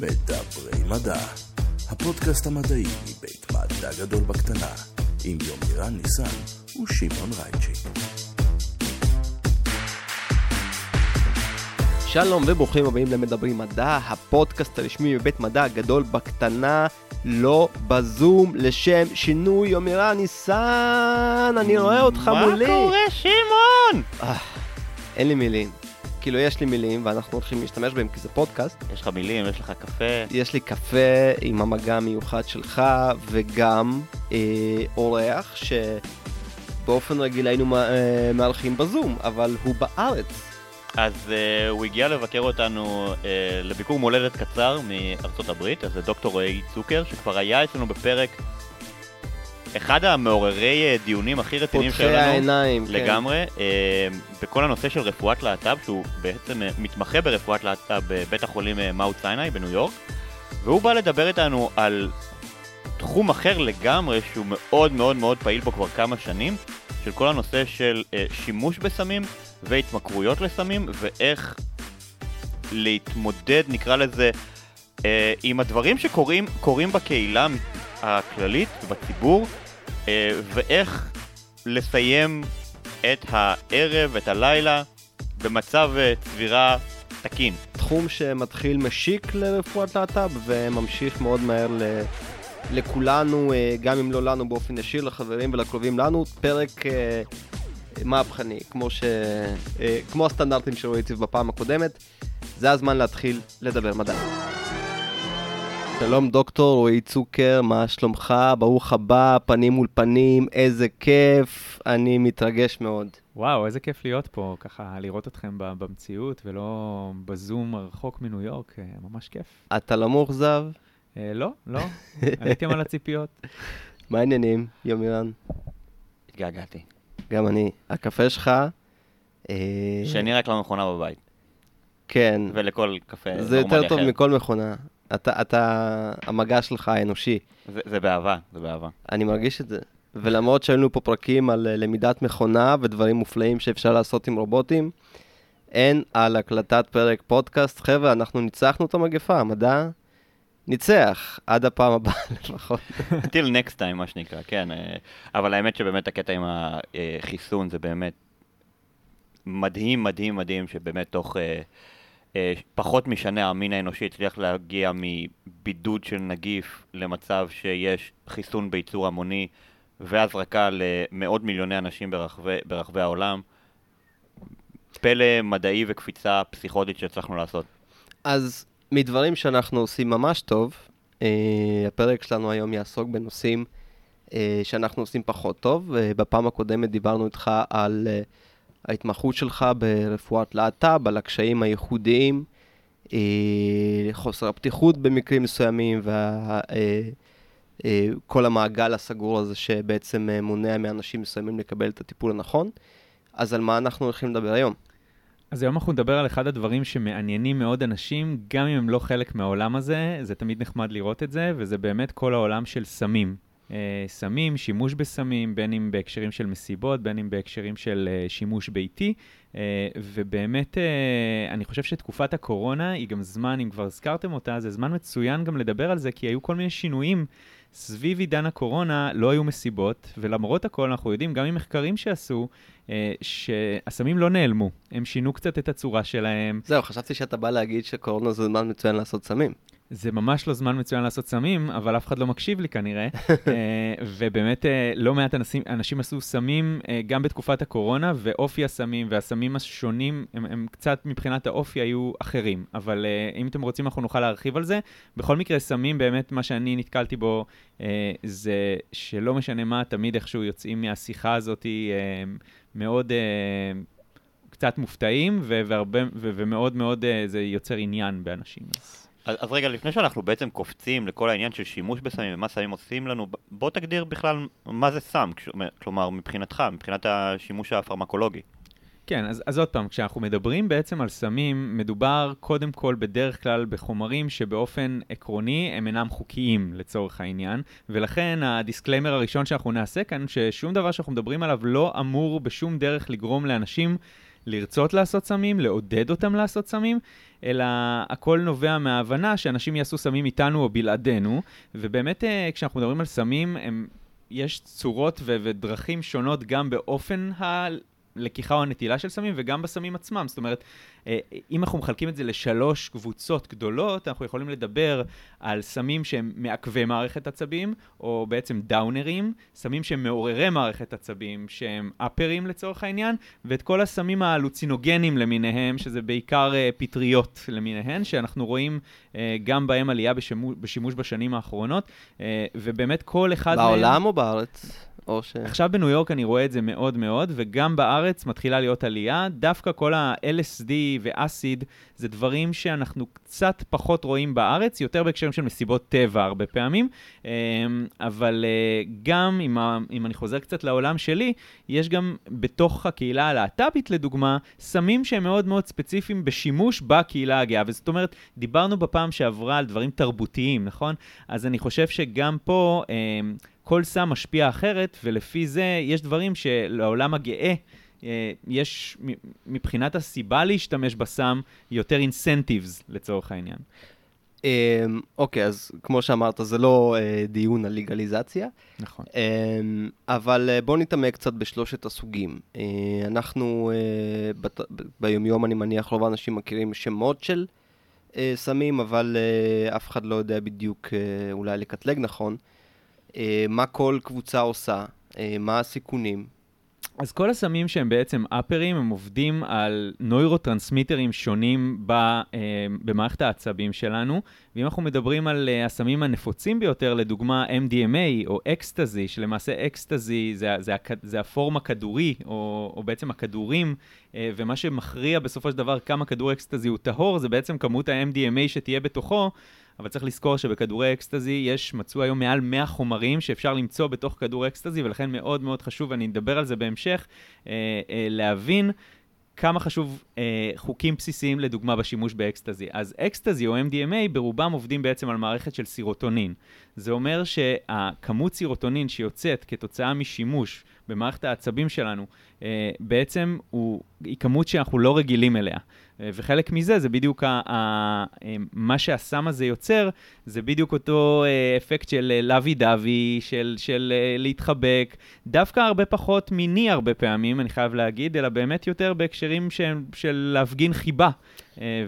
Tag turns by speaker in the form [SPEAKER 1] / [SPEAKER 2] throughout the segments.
[SPEAKER 1] מדברי מדע, הפודקאסט המדעי מבית מדע גדול בקטנה, עם יומירן ניסן ושמעון רייצ'י.
[SPEAKER 2] שלום וברוכים הבאים למדברים מדע, הפודקאסט הרשמי מבית מדע גדול בקטנה, לא בזום, לשם שינוי יומירן ניסן, אני רואה אותך מולי.
[SPEAKER 3] מה קורה, שמעון?
[SPEAKER 2] אה, אין לי מילים. כאילו, יש לי מילים, ואנחנו הולכים להשתמש בהם כי זה פודקאסט.
[SPEAKER 3] יש לך מילים, יש לך קפה.
[SPEAKER 2] יש לי קפה עם המגע המיוחד שלך, וגם אה, אורח שבאופן רגיל היינו אה, מארחים בזום, אבל הוא בארץ.
[SPEAKER 3] אז uh, הוא הגיע לבקר אותנו uh, לביקור מולדת קצר מארצות הברית, אז זה דוקטור רועי צוקר, שכבר היה אצלנו בפרק אחד המעוררי uh, דיונים הכי רציניים
[SPEAKER 2] פותחי העיניים, כן.
[SPEAKER 3] לגמרי, uh, בכל הנושא של רפואת להט"ב, שהוא בעצם uh, מתמחה ברפואת להט"ב בבית החולים מאוט סיני בניו יורק, והוא בא לדבר איתנו על תחום אחר לגמרי, שהוא מאוד מאוד מאוד פעיל בו כבר כמה שנים, של כל הנושא של שימוש בסמים. והתמכרויות לסמים, ואיך להתמודד, נקרא לזה, אה, עם הדברים שקורים בקהילה הכללית, בציבור, אה, ואיך לסיים את הערב, את הלילה, במצב אה, צבירה תקין.
[SPEAKER 2] תחום שמתחיל משיק לרפואת להט"ב וממשיך מאוד מהר ל... לכולנו, אה, גם אם לא לנו באופן ישיר, לחברים ולקרובים לנו. פרק מהפכני, כמו, ש... כמו הסטנדרטים שהוא הציב בפעם הקודמת. זה הזמן להתחיל לדבר מדע. שלום דוקטור רועי צוקר, מה שלומך? ברוך הבא, פנים מול פנים, איזה כיף, אני מתרגש מאוד.
[SPEAKER 4] וואו, איזה כיף להיות פה, ככה לראות אתכם במציאות ולא בזום רחוק מניו יורק, אה, ממש כיף.
[SPEAKER 2] אתה לא מאוכזב?
[SPEAKER 4] אה, לא, לא, עליתם על הציפיות.
[SPEAKER 2] מה העניינים, יומירן?
[SPEAKER 3] התגעגעתי.
[SPEAKER 2] גם אני. הקפה שלך...
[SPEAKER 3] אה, שאני רק למכונה בבית.
[SPEAKER 2] כן.
[SPEAKER 3] ולכל קפה
[SPEAKER 2] זה יותר טוב מכל מכונה. אתה, אתה, המגע שלך האנושי.
[SPEAKER 3] זה, זה באהבה, זה באהבה.
[SPEAKER 2] אני מרגיש את זה. ולמרות שהיינו פה פרקים על אה, למידת מכונה ודברים מופלאים שאפשר לעשות עם רובוטים, אין על הקלטת פרק פודקאסט. חבר'ה, אנחנו ניצחנו את המגפה, המדע ניצח, עד הפעם הבאה לפחות.
[SPEAKER 3] till next time, מה שנקרא, כן. אה, אבל האמת שבאמת הקטע עם החיסון זה באמת מדהים, מדהים, מדהים, שבאמת תוך אה, פחות משנה המין האנושי הצליח להגיע מבידוד של נגיף למצב שיש חיסון בייצור המוני והזרקה למאות מיליוני אנשים ברחבי, ברחבי העולם. פלא מדעי וקפיצה פסיכוטית שהצלחנו לעשות.
[SPEAKER 2] אז מדברים שאנחנו עושים ממש טוב, uh, הפרק שלנו היום יעסוק בנושאים uh, שאנחנו עושים פחות טוב. Uh, בפעם הקודמת דיברנו איתך על uh, ההתמחות שלך ברפואת להט"ב, על הקשיים הייחודיים, uh, חוסר הפתיחות במקרים מסוימים, וכל uh, uh, המעגל הסגור הזה שבעצם מונע מאנשים מסוימים לקבל את הטיפול הנכון. אז על מה אנחנו הולכים לדבר היום?
[SPEAKER 4] אז היום אנחנו נדבר על אחד הדברים שמעניינים מאוד אנשים, גם אם הם לא חלק מהעולם הזה, זה תמיד נחמד לראות את זה, וזה באמת כל העולם של סמים. Uh, סמים, שימוש בסמים, בין אם בהקשרים של מסיבות, בין אם בהקשרים של uh, שימוש ביתי, uh, ובאמת אני חושב שתקופת הקורונה היא גם זמן, אם כבר הזכרתם אותה, זה זמן מצוין גם לדבר על זה, כי היו כל מיני שינויים סביב עידן הקורונה לא היו מסיבות, ולמרות הכל אנחנו יודעים, גם ממחקרים שעשו, אה, שהסמים לא נעלמו, הם שינו קצת את הצורה שלהם.
[SPEAKER 2] זהו, חשבתי שאתה בא להגיד שקורונה זה זמן מצוין לעשות סמים.
[SPEAKER 4] זה ממש לא זמן מצוין לעשות סמים, אבל אף אחד לא מקשיב לי כנראה. אה, ובאמת אה, לא מעט אנשים, אנשים עשו סמים אה, גם בתקופת הקורונה, ואופי הסמים והסמים השונים, הם, הם קצת מבחינת האופי היו אחרים. אבל אם אתם רוצים, אנחנו נוכל להרחיב על זה. בכל מקרה, סמים, באמת מה שאני נתקלתי בו, זה שלא משנה מה, תמיד איכשהו יוצאים מהשיחה הזאת מאוד... קצת מופתעים, והרבה, ומאוד מאוד זה יוצר עניין באנשים. אז...
[SPEAKER 3] אז, אז רגע, לפני שאנחנו בעצם קופצים לכל העניין של שימוש בסמים ומה סמים עושים לנו, בוא תגדיר בכלל מה זה סם, כלומר מבחינתך, מבחינת השימוש הפרמקולוגי.
[SPEAKER 4] כן, אז, אז עוד פעם, כשאנחנו מדברים בעצם על סמים, מדובר קודם כל בדרך כלל בחומרים שבאופן עקרוני הם אינם חוקיים לצורך העניין, ולכן ה disclaimer הראשון שאנחנו נעשה כאן, ששום דבר שאנחנו מדברים עליו לא אמור בשום דרך לגרום לאנשים לרצות לעשות סמים, לעודד אותם לעשות סמים, אלא הכל נובע מההבנה שאנשים יעשו סמים איתנו או בלעדינו, ובאמת אה, כשאנחנו מדברים על סמים, הם, יש צורות ו- ודרכים שונות גם באופן ה... לקיחה או הנטילה של סמים וגם בסמים עצמם. זאת אומרת, אה, אם אנחנו מחלקים את זה לשלוש קבוצות גדולות, אנחנו יכולים לדבר על סמים שהם מעכבי מערכת עצבים, או בעצם דאונרים, סמים שהם מעוררי מערכת עצבים, שהם אפרים לצורך העניין, ואת כל הסמים הלוצינוגנים למיניהם, שזה בעיקר uh, פטריות למיניהן, שאנחנו רואים uh, גם בהם עלייה בשימוש, בשנים האחרונות, ובאמת כל אחד
[SPEAKER 2] בעולם
[SPEAKER 4] מהם...
[SPEAKER 2] או בארץ? או ש...
[SPEAKER 4] עכשיו בניו יורק אני רואה את זה מאוד מאוד, וגם בארץ מתחילה להיות עלייה. דווקא כל ה-LSD ואסיד זה דברים שאנחנו קצת פחות רואים בארץ, יותר בהקשרים של מסיבות טבע הרבה פעמים. אמ, אבל אה, גם, אם, אם אני חוזר קצת לעולם שלי, יש גם בתוך הקהילה הלהט"בית, לדוגמה, סמים שהם מאוד מאוד ספציפיים בשימוש בקהילה הגאה. וזאת אומרת, דיברנו בפעם שעברה על דברים תרבותיים, נכון? אז אני חושב שגם פה... כל סם משפיע אחרת, ולפי זה יש דברים שלעולם הגאה אה, יש מבחינת הסיבה להשתמש בסם יותר אינסנטיבס לצורך העניין.
[SPEAKER 2] אמ, אוקיי, אז כמו שאמרת, זה לא אה, דיון על לגליזציה.
[SPEAKER 4] נכון.
[SPEAKER 2] אמ, אבל אה, בואו נתעמק קצת בשלושת הסוגים. אנחנו ביומיום, אני מניח, רוב האנשים מכירים שמות של סמים, אבל אף אחד לא יודע בדיוק אולי לקטלג נכון. אה, מה כל קבוצה עושה, אה, מה הסיכונים.
[SPEAKER 4] אז כל הסמים שהם בעצם אפרים, הם עובדים על נוירוטרנסמיטרים שונים ב, אה, במערכת העצבים שלנו, ואם אנחנו מדברים על אה, הסמים הנפוצים ביותר, לדוגמה MDMA או אקסטזי, שלמעשה אקסטזי זה, זה, זה, זה הפורם הכדורי, או, או בעצם הכדורים, אה, ומה שמכריע בסופו של דבר כמה כדור אקסטזי הוא טהור, זה בעצם כמות ה-MDMA שתהיה בתוכו. אבל צריך לזכור שבכדורי אקסטזי יש, מצאו היום מעל 100 חומרים שאפשר למצוא בתוך כדור אקסטזי, ולכן מאוד מאוד חשוב, ואני אדבר על זה בהמשך, אה, אה, להבין כמה חשוב אה, חוקים בסיסיים לדוגמה בשימוש באקסטזי. אז אקסטזי או MDMA ברובם עובדים בעצם על מערכת של סירוטונין. זה אומר שהכמות סירוטונין שיוצאת כתוצאה משימוש במערכת העצבים שלנו, אה, בעצם הוא, היא כמות שאנחנו לא רגילים אליה. אה, וחלק מזה זה בדיוק ה, ה, אה, מה שהסם הזה יוצר, זה בדיוק אותו אה, אפקט של לוי דווי, של, של להתחבק, דווקא הרבה פחות מיני הרבה פעמים, אני חייב להגיד, אלא באמת יותר בהקשרים של, של להפגין חיבה.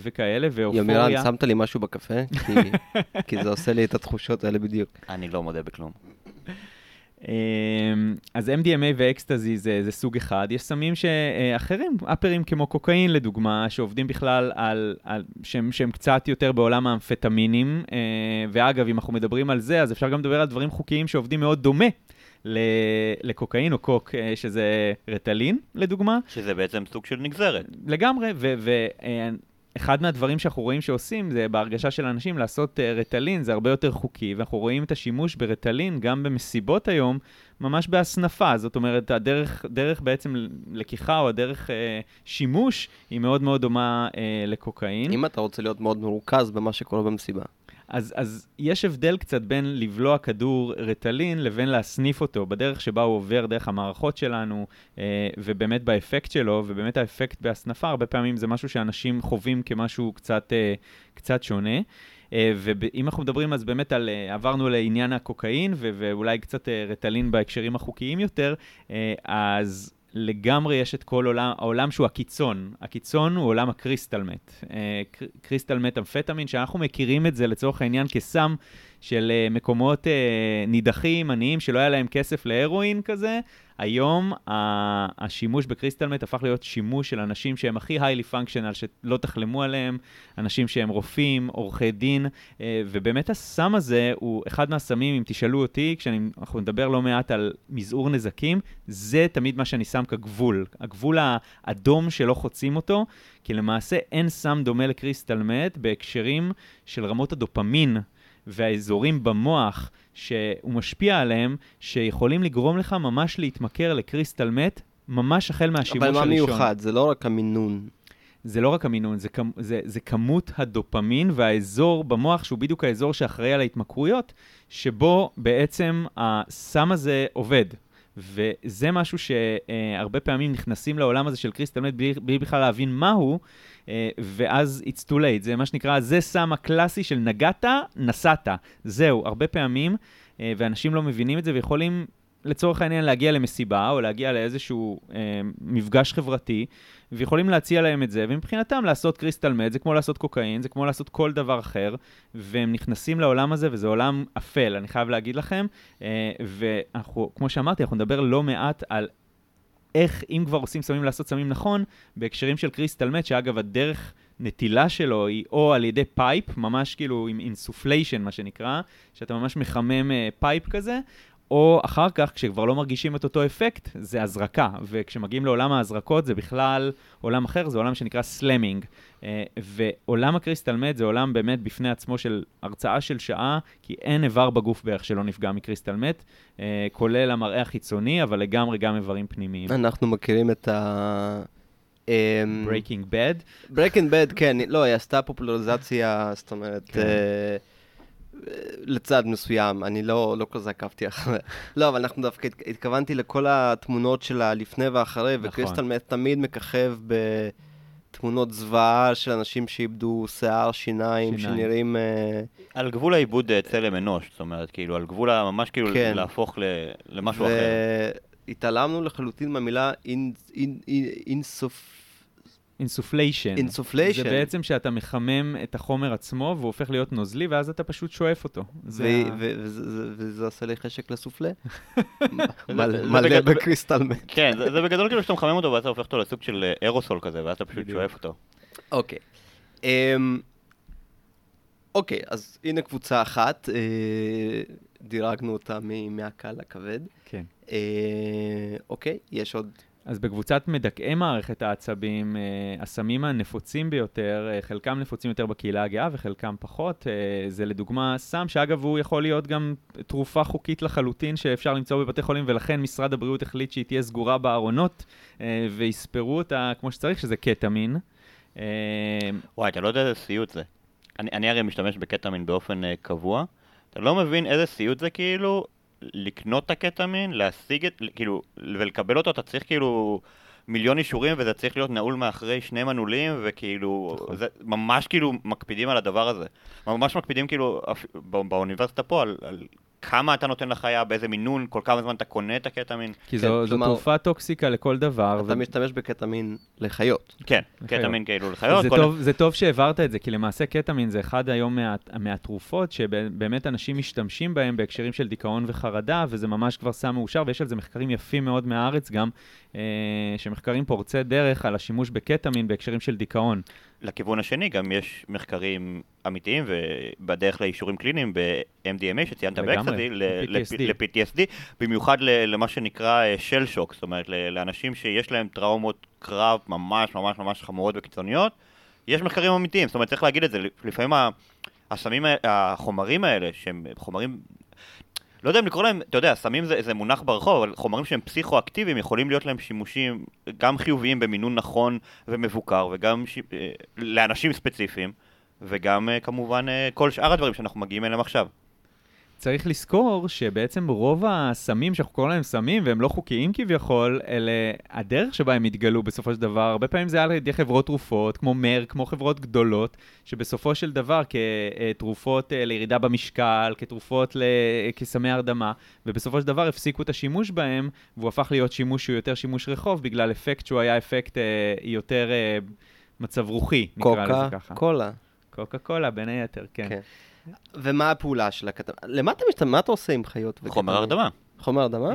[SPEAKER 4] וכאלה, ואופוריה.
[SPEAKER 2] יומירן, שמת לי משהו בקפה? כי, כי זה עושה לי את התחושות האלה בדיוק.
[SPEAKER 3] אני לא מודה בכלום.
[SPEAKER 4] אמ, אז MDMA ואקסטזי זה, זה סוג אחד, יש סמים שאחרים, אפרים כמו קוקאין לדוגמה, שעובדים בכלל על, על שהם, שהם קצת יותר בעולם האמפטמינים, אה, ואגב, אם אנחנו מדברים על זה, אז אפשר גם לדבר על דברים חוקיים שעובדים מאוד דומה. לקוקאין או קוק, אה, שזה רטלין, לדוגמה.
[SPEAKER 3] שזה בעצם סוג של נגזרת.
[SPEAKER 4] לגמרי, אחד מהדברים שאנחנו רואים שעושים זה בהרגשה של אנשים לעשות uh, רטלין, זה הרבה יותר חוקי, ואנחנו רואים את השימוש ברטלין גם במסיבות היום, ממש בהסנפה. זאת אומרת, הדרך דרך בעצם לקיחה או הדרך uh, שימוש היא מאוד מאוד דומה uh, לקוקאין.
[SPEAKER 2] אם אתה רוצה להיות מאוד מרוכז במה שקורה במסיבה.
[SPEAKER 4] אז, אז יש הבדל קצת בין לבלוע כדור רטלין לבין להסניף אותו, בדרך שבה הוא עובר דרך המערכות שלנו, אה, ובאמת באפקט שלו, ובאמת האפקט בהסנפה, הרבה פעמים זה משהו שאנשים חווים כמשהו קצת, אה, קצת שונה. אה, ואם אנחנו מדברים אז באמת על, אה, עברנו לעניין הקוקאין, ואולי קצת אה, רטלין בהקשרים החוקיים יותר, אה, אז... לגמרי יש את כל עולם, העולם שהוא הקיצון. הקיצון הוא עולם הקריסטל מת. אה, קריסטל מת אמפטמין, שאנחנו מכירים את זה לצורך העניין כסם של אה, מקומות אה, נידחים, עניים, שלא היה להם כסף להרואין כזה, היום השימוש בקריסטלמט הפך להיות שימוש של אנשים שהם הכי היילי פונקשיונל, שלא תחלמו עליהם, אנשים שהם רופאים, עורכי דין, אה, ובאמת הסם הזה הוא אחד מהסמים, אם תשאלו אותי, כשאנחנו נדבר לא מעט על מזעור נזקים, זה תמיד מה שאני שם כגבול, הגבול האדום שלא חוצים אותו, כי למעשה אין סם דומה לקריסטלמט בהקשרים של רמות הדופמין. והאזורים במוח שהוא משפיע עליהם, שיכולים לגרום לך ממש להתמכר לקריסטל מת, ממש החל מהשימוש הראשון.
[SPEAKER 2] אבל מה מיוחד? זה לא רק המינון.
[SPEAKER 4] זה לא רק המינון, זה, זה, זה כמות הדופמין והאזור במוח, שהוא בדיוק האזור שאחראי על ההתמכרויות, שבו בעצם הסם הזה עובד. וזה משהו שהרבה פעמים נכנסים לעולם הזה של קריסטל מת בלי, בלי בכלל להבין מהו, ואז it's too late. זה מה שנקרא, זה סם הקלאסי של נגעת, נסעת. זהו, הרבה פעמים, אה, ואנשים לא מבינים את זה ויכולים לצורך העניין להגיע למסיבה או להגיע לאיזשהו אה, מפגש חברתי, ויכולים להציע להם את זה, ומבחינתם לעשות קריסטל מת זה כמו לעשות קוקאין, זה כמו לעשות כל דבר אחר, והם נכנסים לעולם הזה, וזה עולם אפל, אני חייב להגיד לכם, אה, ואנחנו, כמו שאמרתי, אנחנו נדבר לא מעט על איך, אם כבר עושים סמים, לעשות סמים נכון, בהקשרים של crystal meth, שאגב, הדרך... נטילה שלו היא או על ידי pipe, ממש כאילו עם insufflation, מה שנקרא, שאתה ממש מחמם uh, pipe כזה, או אחר כך, כשכבר לא מרגישים את אותו אפקט, זה הזרקה. וכשמגיעים לעולם ההזרקות זה בכלל עולם אחר, זה עולם שנקרא slamming. אה, ועולם ה crystal meth זה עולם באמת בפני עצמו של הרצאה של שעה, כי אין איבר בגוף בערך שלא נפגע מ crystal meth, אה, כולל המראה החיצוני, אבל לגמרי גם איברים פנימיים.
[SPEAKER 2] אנחנו מכירים את ה...
[SPEAKER 4] ברייקינג בד?
[SPEAKER 2] ברייקינג בד, כן, לא, היא עשתה פופולריזציה, זאת אומרת, כן. לצד מסוים, אני לא, לא כזה עקבתי אחרי. לא, אבל אנחנו דווקא התכוונתי לכל התמונות שלה לפני ואחרי, נכון. ו crystal meth תמיד מככב בתמונות זוועה של אנשים שאיבדו שיער, שיניים, שיניים. שנראים... Uh...
[SPEAKER 3] על גבול האיבוד אה, צלם אנוש, זאת אומרת, כאילו, על גבול ממש כאילו כן. להפוך ל... למשהו ו... אחר.
[SPEAKER 2] והתעלמנו לחלוטין מהמילה insuff...
[SPEAKER 4] insufflation.
[SPEAKER 2] insufflation.
[SPEAKER 4] זה בעצם שאתה מחמם את החומר עצמו והוא הופך להיות נוזלי, ואז אתה פשוט שואף אותו.
[SPEAKER 2] וזה עושה לי חשק לסופלה? מלא ב crystal meth.
[SPEAKER 3] כן, זה בגדול כאילו שאתה מחמם אותו ואז אתה הופך אותו לסוג של אה, אירוסול כזה, ואז אתה פשוט שואף אותו.
[SPEAKER 2] אוקיי. אמ, אוקיי, אז הנה קבוצה אחת, אה, דירגנו אותה מהקל לכבד.
[SPEAKER 4] כן.
[SPEAKER 2] אה, אוקיי, יש עוד
[SPEAKER 4] אז בקבוצת מדכאי מערכת העצבים, אה, הסמים הנפוצים ביותר, אה, חלקם נפוצים יותר בקהילה הגאה וחלקם פחות. אה, זה לדוגמה סם שאגב הוא יכול להיות גם תרופה חוקית לחלוטין שאפשר למצוא בבתי חולים, ולכן משרד הבריאות החליט שהיא תהיה סגורה בארונות ויספרו אותה כמו שצריך, שזה קטמין.
[SPEAKER 3] וואי, אתה לא יודע איזה סיוט זה. אני, אני הרי משתמש בקטמין באופן קבוע. אתה לא מבין איזה סיוט זה כאילו לקנות את הקטמין, להשיג את, כאילו, ולקבל אותו, אתה צריך כאילו מיליון אישורים, וזה צריך להיות נעול מאחרי שני מנעולים, וכאילו, נכון. זה ממש כאילו מקפידים על הדבר הזה. ממש מקפידים כאילו, באוניברסיטה פה, על, על כמה אתה נותן לחיה, באיזה מינון, כל כמה זמן אתה קונה את הקטמין.
[SPEAKER 4] כי כן, זו, זו תרופה טוקסיקה לכל דבר.
[SPEAKER 2] אתה ו... משתמש בקטמין לחיות.
[SPEAKER 3] כן, לחיות. קטמין כאילו לחיות.
[SPEAKER 4] זה, כל... טוב, זה טוב שהעברת את זה, כי למעשה קטמין זה אחד היום מה, מהתרופות שבאמת אנשים משתמשים בהם בהקשרים של דיכאון וחרדה, וזה ממש כבר סם מאושר, ויש על זה מחקרים יפים מאוד מהארץ גם, אה, שמחקרים פורצי דרך על השימוש בקטמין בהקשרים של דיכאון.
[SPEAKER 3] לכיוון השני גם יש מחקרים אמיתיים ובדרך לאישורים קליניים ב-MDMA שציינת באקסטזי, ל-PTSD, במיוחד למה שנקרא של אה, שוק, זאת אומרת לאנשים שיש להם טראומות קרב ממש ממש ממש חמורות וקיצוניות, יש מחקרים אמיתיים, זאת אומרת צריך להגיד את זה, לפעמים הסמים, החומרים האלה, שהם חומרים לא יודע אם לקרוא להם, אתה יודע, סמים זה, זה מונח ברחוב, אבל חומרים שהם פסיכואקטיביים יכולים להיות להם שימושים גם חיוביים במינון נכון ומבוקר, וגם ש... אה, לאנשים ספציפיים, וגם אה, כמובן אה, כל שאר הדברים שאנחנו מגיעים אליהם עכשיו.
[SPEAKER 4] צריך לזכור שבעצם רוב הסמים שאנחנו קוראים להם סמים, והם לא חוקיים כביכול, אלה הדרך שבה הם התגלו בסופו של דבר. הרבה פעמים זה היה על ידי חברות תרופות, כמו מר, כמו חברות גדולות, שבסופו של דבר כתרופות אה, לירידה במשקל, כתרופות כסמי הרדמה, ובסופו של דבר הפסיקו את השימוש בהם, והוא הפך להיות שימוש שהוא יותר שימוש רחוב, בגלל אפקט שהוא היה אפקט אה, יותר אה, מצב רוחי, נקרא לזה ככה.
[SPEAKER 2] קוקה קולה.
[SPEAKER 4] קוקה קולה, בין היתר, כן. כן.
[SPEAKER 2] ומה הפעולה של הקטמין? למה אתה משתמש? מה אתה עושה עם חיות?
[SPEAKER 3] חומר הרדמה.
[SPEAKER 2] חומר הרדמה?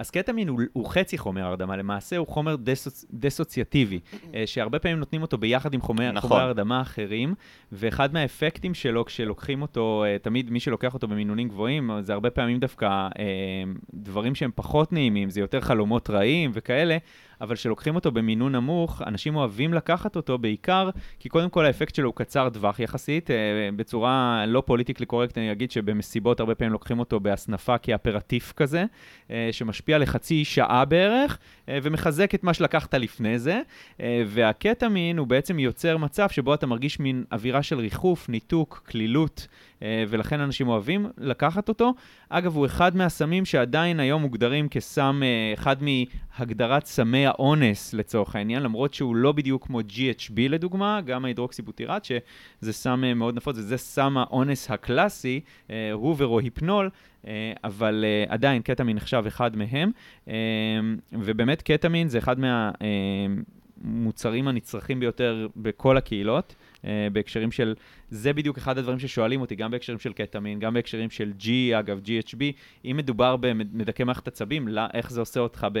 [SPEAKER 4] אז קטמין הוא, הוא חצי חומר הרדמה, למעשה הוא חומר דסוצ... דסוציאטיבי, אה, שהרבה פעמים נותנים אותו ביחד עם חומר, נכון. חומר הרדמה אחרים, ואחד מהאפקטים שלו כשלוקחים אותו, אה, תמיד מי שלוקח אותו במינונים גבוהים, זה הרבה פעמים דווקא אה, דברים שהם פחות נעימים, זה יותר חלומות רעים וכאלה, אבל כשלוקחים אותו במינון נמוך, אנשים אוהבים לקחת אותו בעיקר, כי קודם כל האפקט שלו הוא קצר טווח יחסית, אה, בצורה לא politically correct, אני אגיד שבמסיבות הרבה פעמים לוקחים אותו בהסנפה כאפרטיף כזה, אה, שמשפיע לחצי שעה בערך, אה, ומחזק את מה שלקחת לפני זה, והקטמין הוא בעצם יוצר מצב שבו אתה מרגיש מין אווירה של ריחוף, ניתוק, קלילות. אה, ולכן אנשים אוהבים לקחת אותו. אגב, הוא אחד מהסמים שעדיין היום מוגדרים כסם, אה, אחד מהגדרת סמי האונס לצורך העניין, למרות שהוא לא בדיוק כמו GHB לדוגמה, גמא הידרוקסיבוטירט, שזה סם אה, מאוד נפוץ, וזה סם האונס הקלאסי, הוא ורוהיפנול. אבל עדיין קטמין נחשב אחד מהם, ובאמת קטמין זה אחד מהמוצרים הנצרכים ביותר בכל הקהילות. Uh, בהקשרים של, זה בדיוק אחד הדברים ששואלים אותי, גם בהקשרים של קטמין, גם בהקשרים של G, אגב, GHB, אם מדובר במדכא מערכת עצבים, לא, איך זה עושה אותך ב...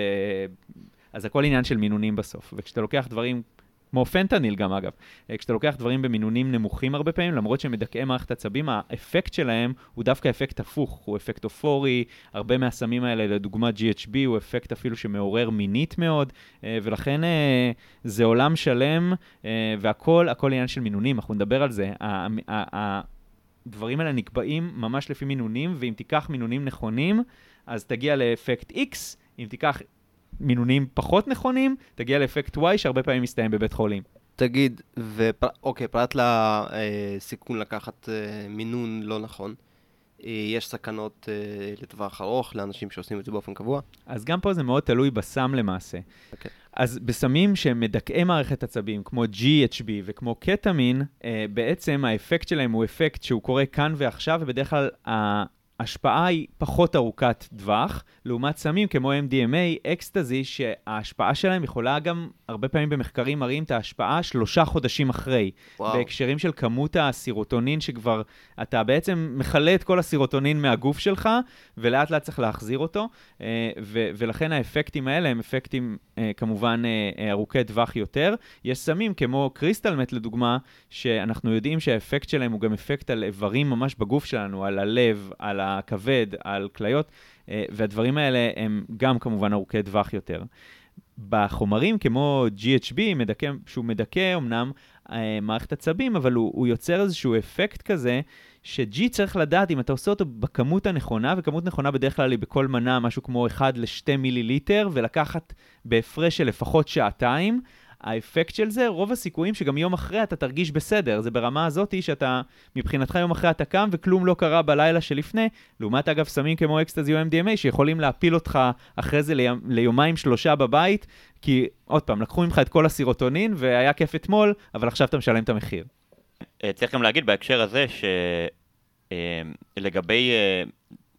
[SPEAKER 4] אז הכל עניין של מינונים בסוף. וכשאתה לוקח דברים כמו פנטניל גם אגב. אה, כשאתה לוקח דברים במינונים נמוכים הרבה פעמים, למרות שהם מדכאי מערכת עצבים, האפקט שלהם הוא דווקא אפקט הפוך, הוא אפקט אופורי, הרבה מהסמים האלה, לדוגמה GHB, הוא אפקט אפילו שמעורר מינית מאוד, אה, ולכן אה, זה עולם שלם, והכל, הכל עניין של מינונים, אנחנו נדבר על זה. הדברים האלה נקבעים ממש לפי מינונים, ואם תיקח מינונים נכונים, אז תגיע לאפקט X, אם תיקח מינונים פחות נכונים, תגיע לאפקט Y שהרבה פעמים מסתיים בבית חולים.
[SPEAKER 2] תגיד, ופר... אוקיי, פרט לסיכון לקחת אה, מינון לא נכון, אה, יש סכנות אה, לטווח ארוך לאנשים שעושים את זה באופן קבוע?
[SPEAKER 4] אז גם פה זה מאוד תלוי בסם למעשה. Okay. אוקיי. אז בסמים שהם מדכאי מערכת עצבים, כמו GHB וכמו קטמין, בעצם האפקט שלהם הוא אפקט שהוא קורה כאן ועכשיו, ובדרך כלל ההשפעה היא פחות ארוכת טווח, לעומת סמים כמו MDMA, אקסטזי, שההשפעה שלהם יכולה גם, הרבה פעמים במחקרים מראים את ההשפעה שלושה חודשים אחרי. וואו. בהקשרים של כמות הסירוטונין שכבר, אתה בעצם מכלה את כל הסירוטונין מהגוף שלך, ולאט לאט צריך להחזיר אותו, אה, ו- ולכן האפקטים האלה הם אפקטים אה, כמובן אה, ארוכי טווח יותר. יש סמים כמו קריסטלמט לדוגמה, שאנחנו יודעים שהאפקט שלהם הוא גם אפקט על איברים ממש בגוף שלנו, על הלב, על הכבד, על כליות. אה, והדברים האלה הם גם כמובן ארוכי טווח יותר. בחומרים כמו GHB, מדכא, שהוא מדכא אמנם אה, מערכת עצבים, אבל הוא, הוא יוצר איזשהו אפקט כזה, ש-G צריך לדעת אם אתה עושה אותו בכמות הנכונה, וכמות נכונה בדרך כלל היא בכל מנה משהו כמו 1 ל-2 מיליליטר, ולקחת בהפרש של לפחות שעתיים. האפקט של זה, רוב הסיכויים שגם יום אחרי אתה תרגיש בסדר. זה ברמה הזאתי שאתה, מבחינתך יום אחרי אתה קם וכלום לא קרה בלילה שלפני, לעומת אגב סמים כמו אקסטזי או MDMA שיכולים להפיל אותך אחרי זה ליום, ליומיים שלושה בבית, כי עוד פעם, לקחו ממך את כל הסירוטונין והיה כיף אתמול, אבל עכשיו אתה משלם את המחיר.
[SPEAKER 3] אה, צריך גם להגיד בהקשר הזה שלגבי אה, אה,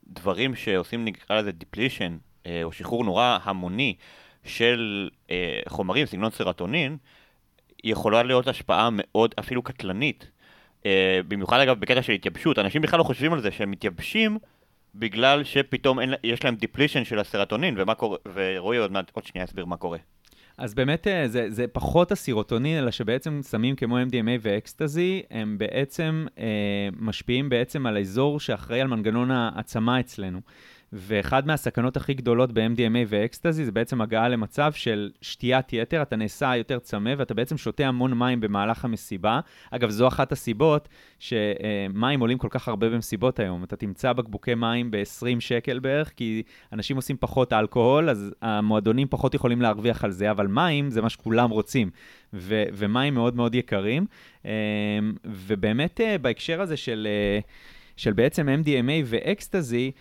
[SPEAKER 3] דברים שעושים נקרא לזה depletion, או שחרור נורא המוני, של אה, חומרים, סגנון סרוטונין, יכולה להיות השפעה מאוד אפילו קטלנית. אה, במיוחד אגב בקטע של התייבשות, אנשים בכלל לא חושבים על זה שהם מתייבשים בגלל שפתאום אין, יש להם depletion של הסרוטונין, ומה קורה, ורועי עוד מעט, עוד שנייה יסביר מה קורה.
[SPEAKER 4] אז באמת אה, זה, זה פחות הסירוטונין, אלא שבעצם סמים כמו MDMA ואקסטזי, הם בעצם אה, משפיעים בעצם על האזור שאחראי על מנגנון הצמא אצלנו. ואחד מהסכנות הכי גדולות ב-MDMA ואקסטזי זה בעצם הגעה למצב של שתיית יתר, אתה נעשה יותר צמא ואתה בעצם שותה המון מים במהלך המסיבה. אגב, זו אחת הסיבות שמים עולים כל כך הרבה במסיבות היום. אתה תמצא בקבוקי מים ב-20 שקל בערך, כי אנשים עושים פחות אלכוהול, אז המועדונים פחות יכולים להרוויח על זה, אבל מים זה מה שכולם רוצים. ו- ומים מאוד מאוד יקרים. אמ, ובאמת אה, בהקשר הזה של... אה, של בעצם MDMA ואקסטזי,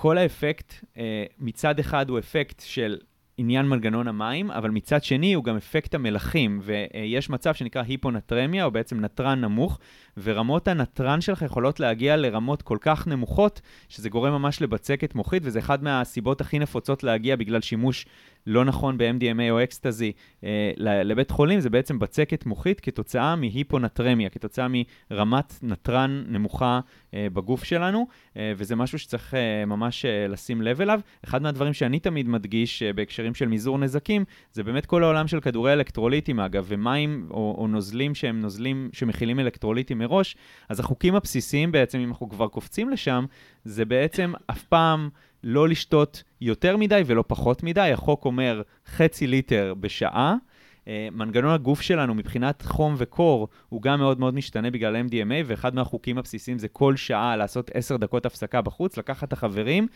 [SPEAKER 4] כל האפקט, אה, מצד אחד הוא אפקט של עניין מנגנון המים, אבל מצד שני הוא גם אפקט המלחים, ויש מצב שנקרא היפונטרמיה, או בעצם נתרן נמוך, ורמות הנתרן שלך יכולות להגיע לרמות כל כך נמוכות, שזה גורם ממש לבצקת מוחית, וזה אחד מהסיבות הכי נפוצות להגיע בגלל שימוש לא נכון ב-MDMA או אקסטזי אה, לבית חולים, זה בעצם בצקת מוחית כתוצאה מהיפונטרמיה, כתוצאה מרמת נתרן נמוכה אה, בגוף שלנו, אה, וזה משהו שצריך אה, ממש אה, לשים לב אליו. אחד מהדברים שאני תמיד מדגיש אה, בהקשרים של מזעור נזקים, זה באמת כל העולם של כדורי אלקטרוליטים אגב, ומים או, או נוזלים שהם נוזלים שמכילים אלקטרוליטים מראש, אז החוקים הבסיסיים בעצם, אם אנחנו כבר קופצים לשם, זה בעצם אף פעם לא לשתות יותר מדי ולא פחות מדי. החוק אומר חצי ליטר בשעה. Uh, מנגנון הגוף שלנו מבחינת חום וקור הוא גם מאוד מאוד משתנה בגלל MDMA, ואחד מהחוקים הבסיסיים זה כל שעה לעשות 10 דקות הפסקה בחוץ, לקחת את החברים,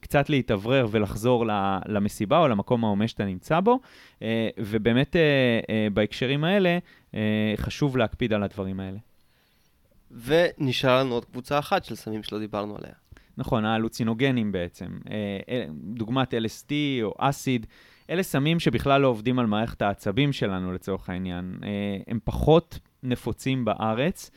[SPEAKER 4] קצת להתאוורר ולחזור למסיבה או למקום ההומה שאתה נמצא בו, uh, ובאמת uh, בהקשרים האלה חשוב להקפיד על הדברים האלה.
[SPEAKER 2] ונשאר לנו עוד קבוצה אחת של סמים שלא דיברנו עליה.
[SPEAKER 4] נכון, הלוצינוגנים בעצם. אה, אה, דוגמת LSD או אסיד, אלה סמים שבכלל לא עובדים על מערכת העצבים שלנו לצורך העניין. אה, הם פחות נפוצים בארץ,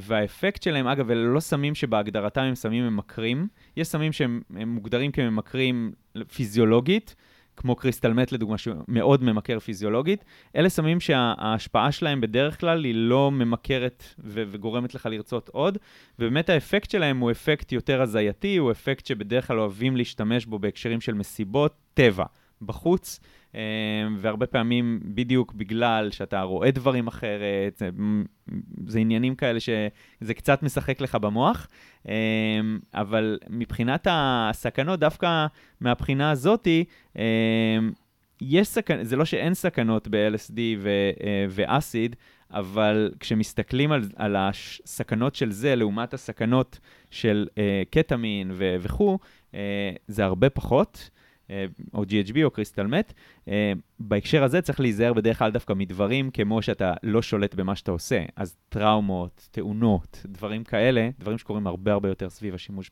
[SPEAKER 4] והאפקט שלהם, אגב, אלה לא סמים שבהגדרתם הם סמים ממכרים. יש סמים שהם מוגדרים כממכרים פיזיולוגית, כמו קריסטל מת לדוגמה, שמאוד ממכר פיזיולוגית, אלה סמים שההשפעה שלהם בדרך כלל היא לא ממכרת ו- וגורמת לך לרצות עוד, ובאמת האפקט שלהם הוא אפקט יותר הזייתי, הוא אפקט שבדרך כלל אוהבים להשתמש בו בהקשרים של מסיבות טבע. בחוץ, והרבה פעמים בדיוק בגלל שאתה רואה דברים אחרת, זה, זה עניינים כאלה שזה קצת משחק לך במוח, אה, אבל מבחינת הסכנות, דווקא מהבחינה הזאתי, אה, יש סכנות, זה לא שאין סכנות ב-LSD ואסיד, אבל כשמסתכלים על, על הסכנות של זה לעומת הסכנות של קטמין וכו', זה הרבה פחות. אה, או GHB או קריסטל מת. אה, בהקשר הזה צריך להיזהר בדרך כלל דווקא מדברים כמו שאתה לא שולט במה שאתה עושה. אז טראומות, תאונות, דברים כאלה, דברים שקורים הרבה הרבה יותר סביב השימוש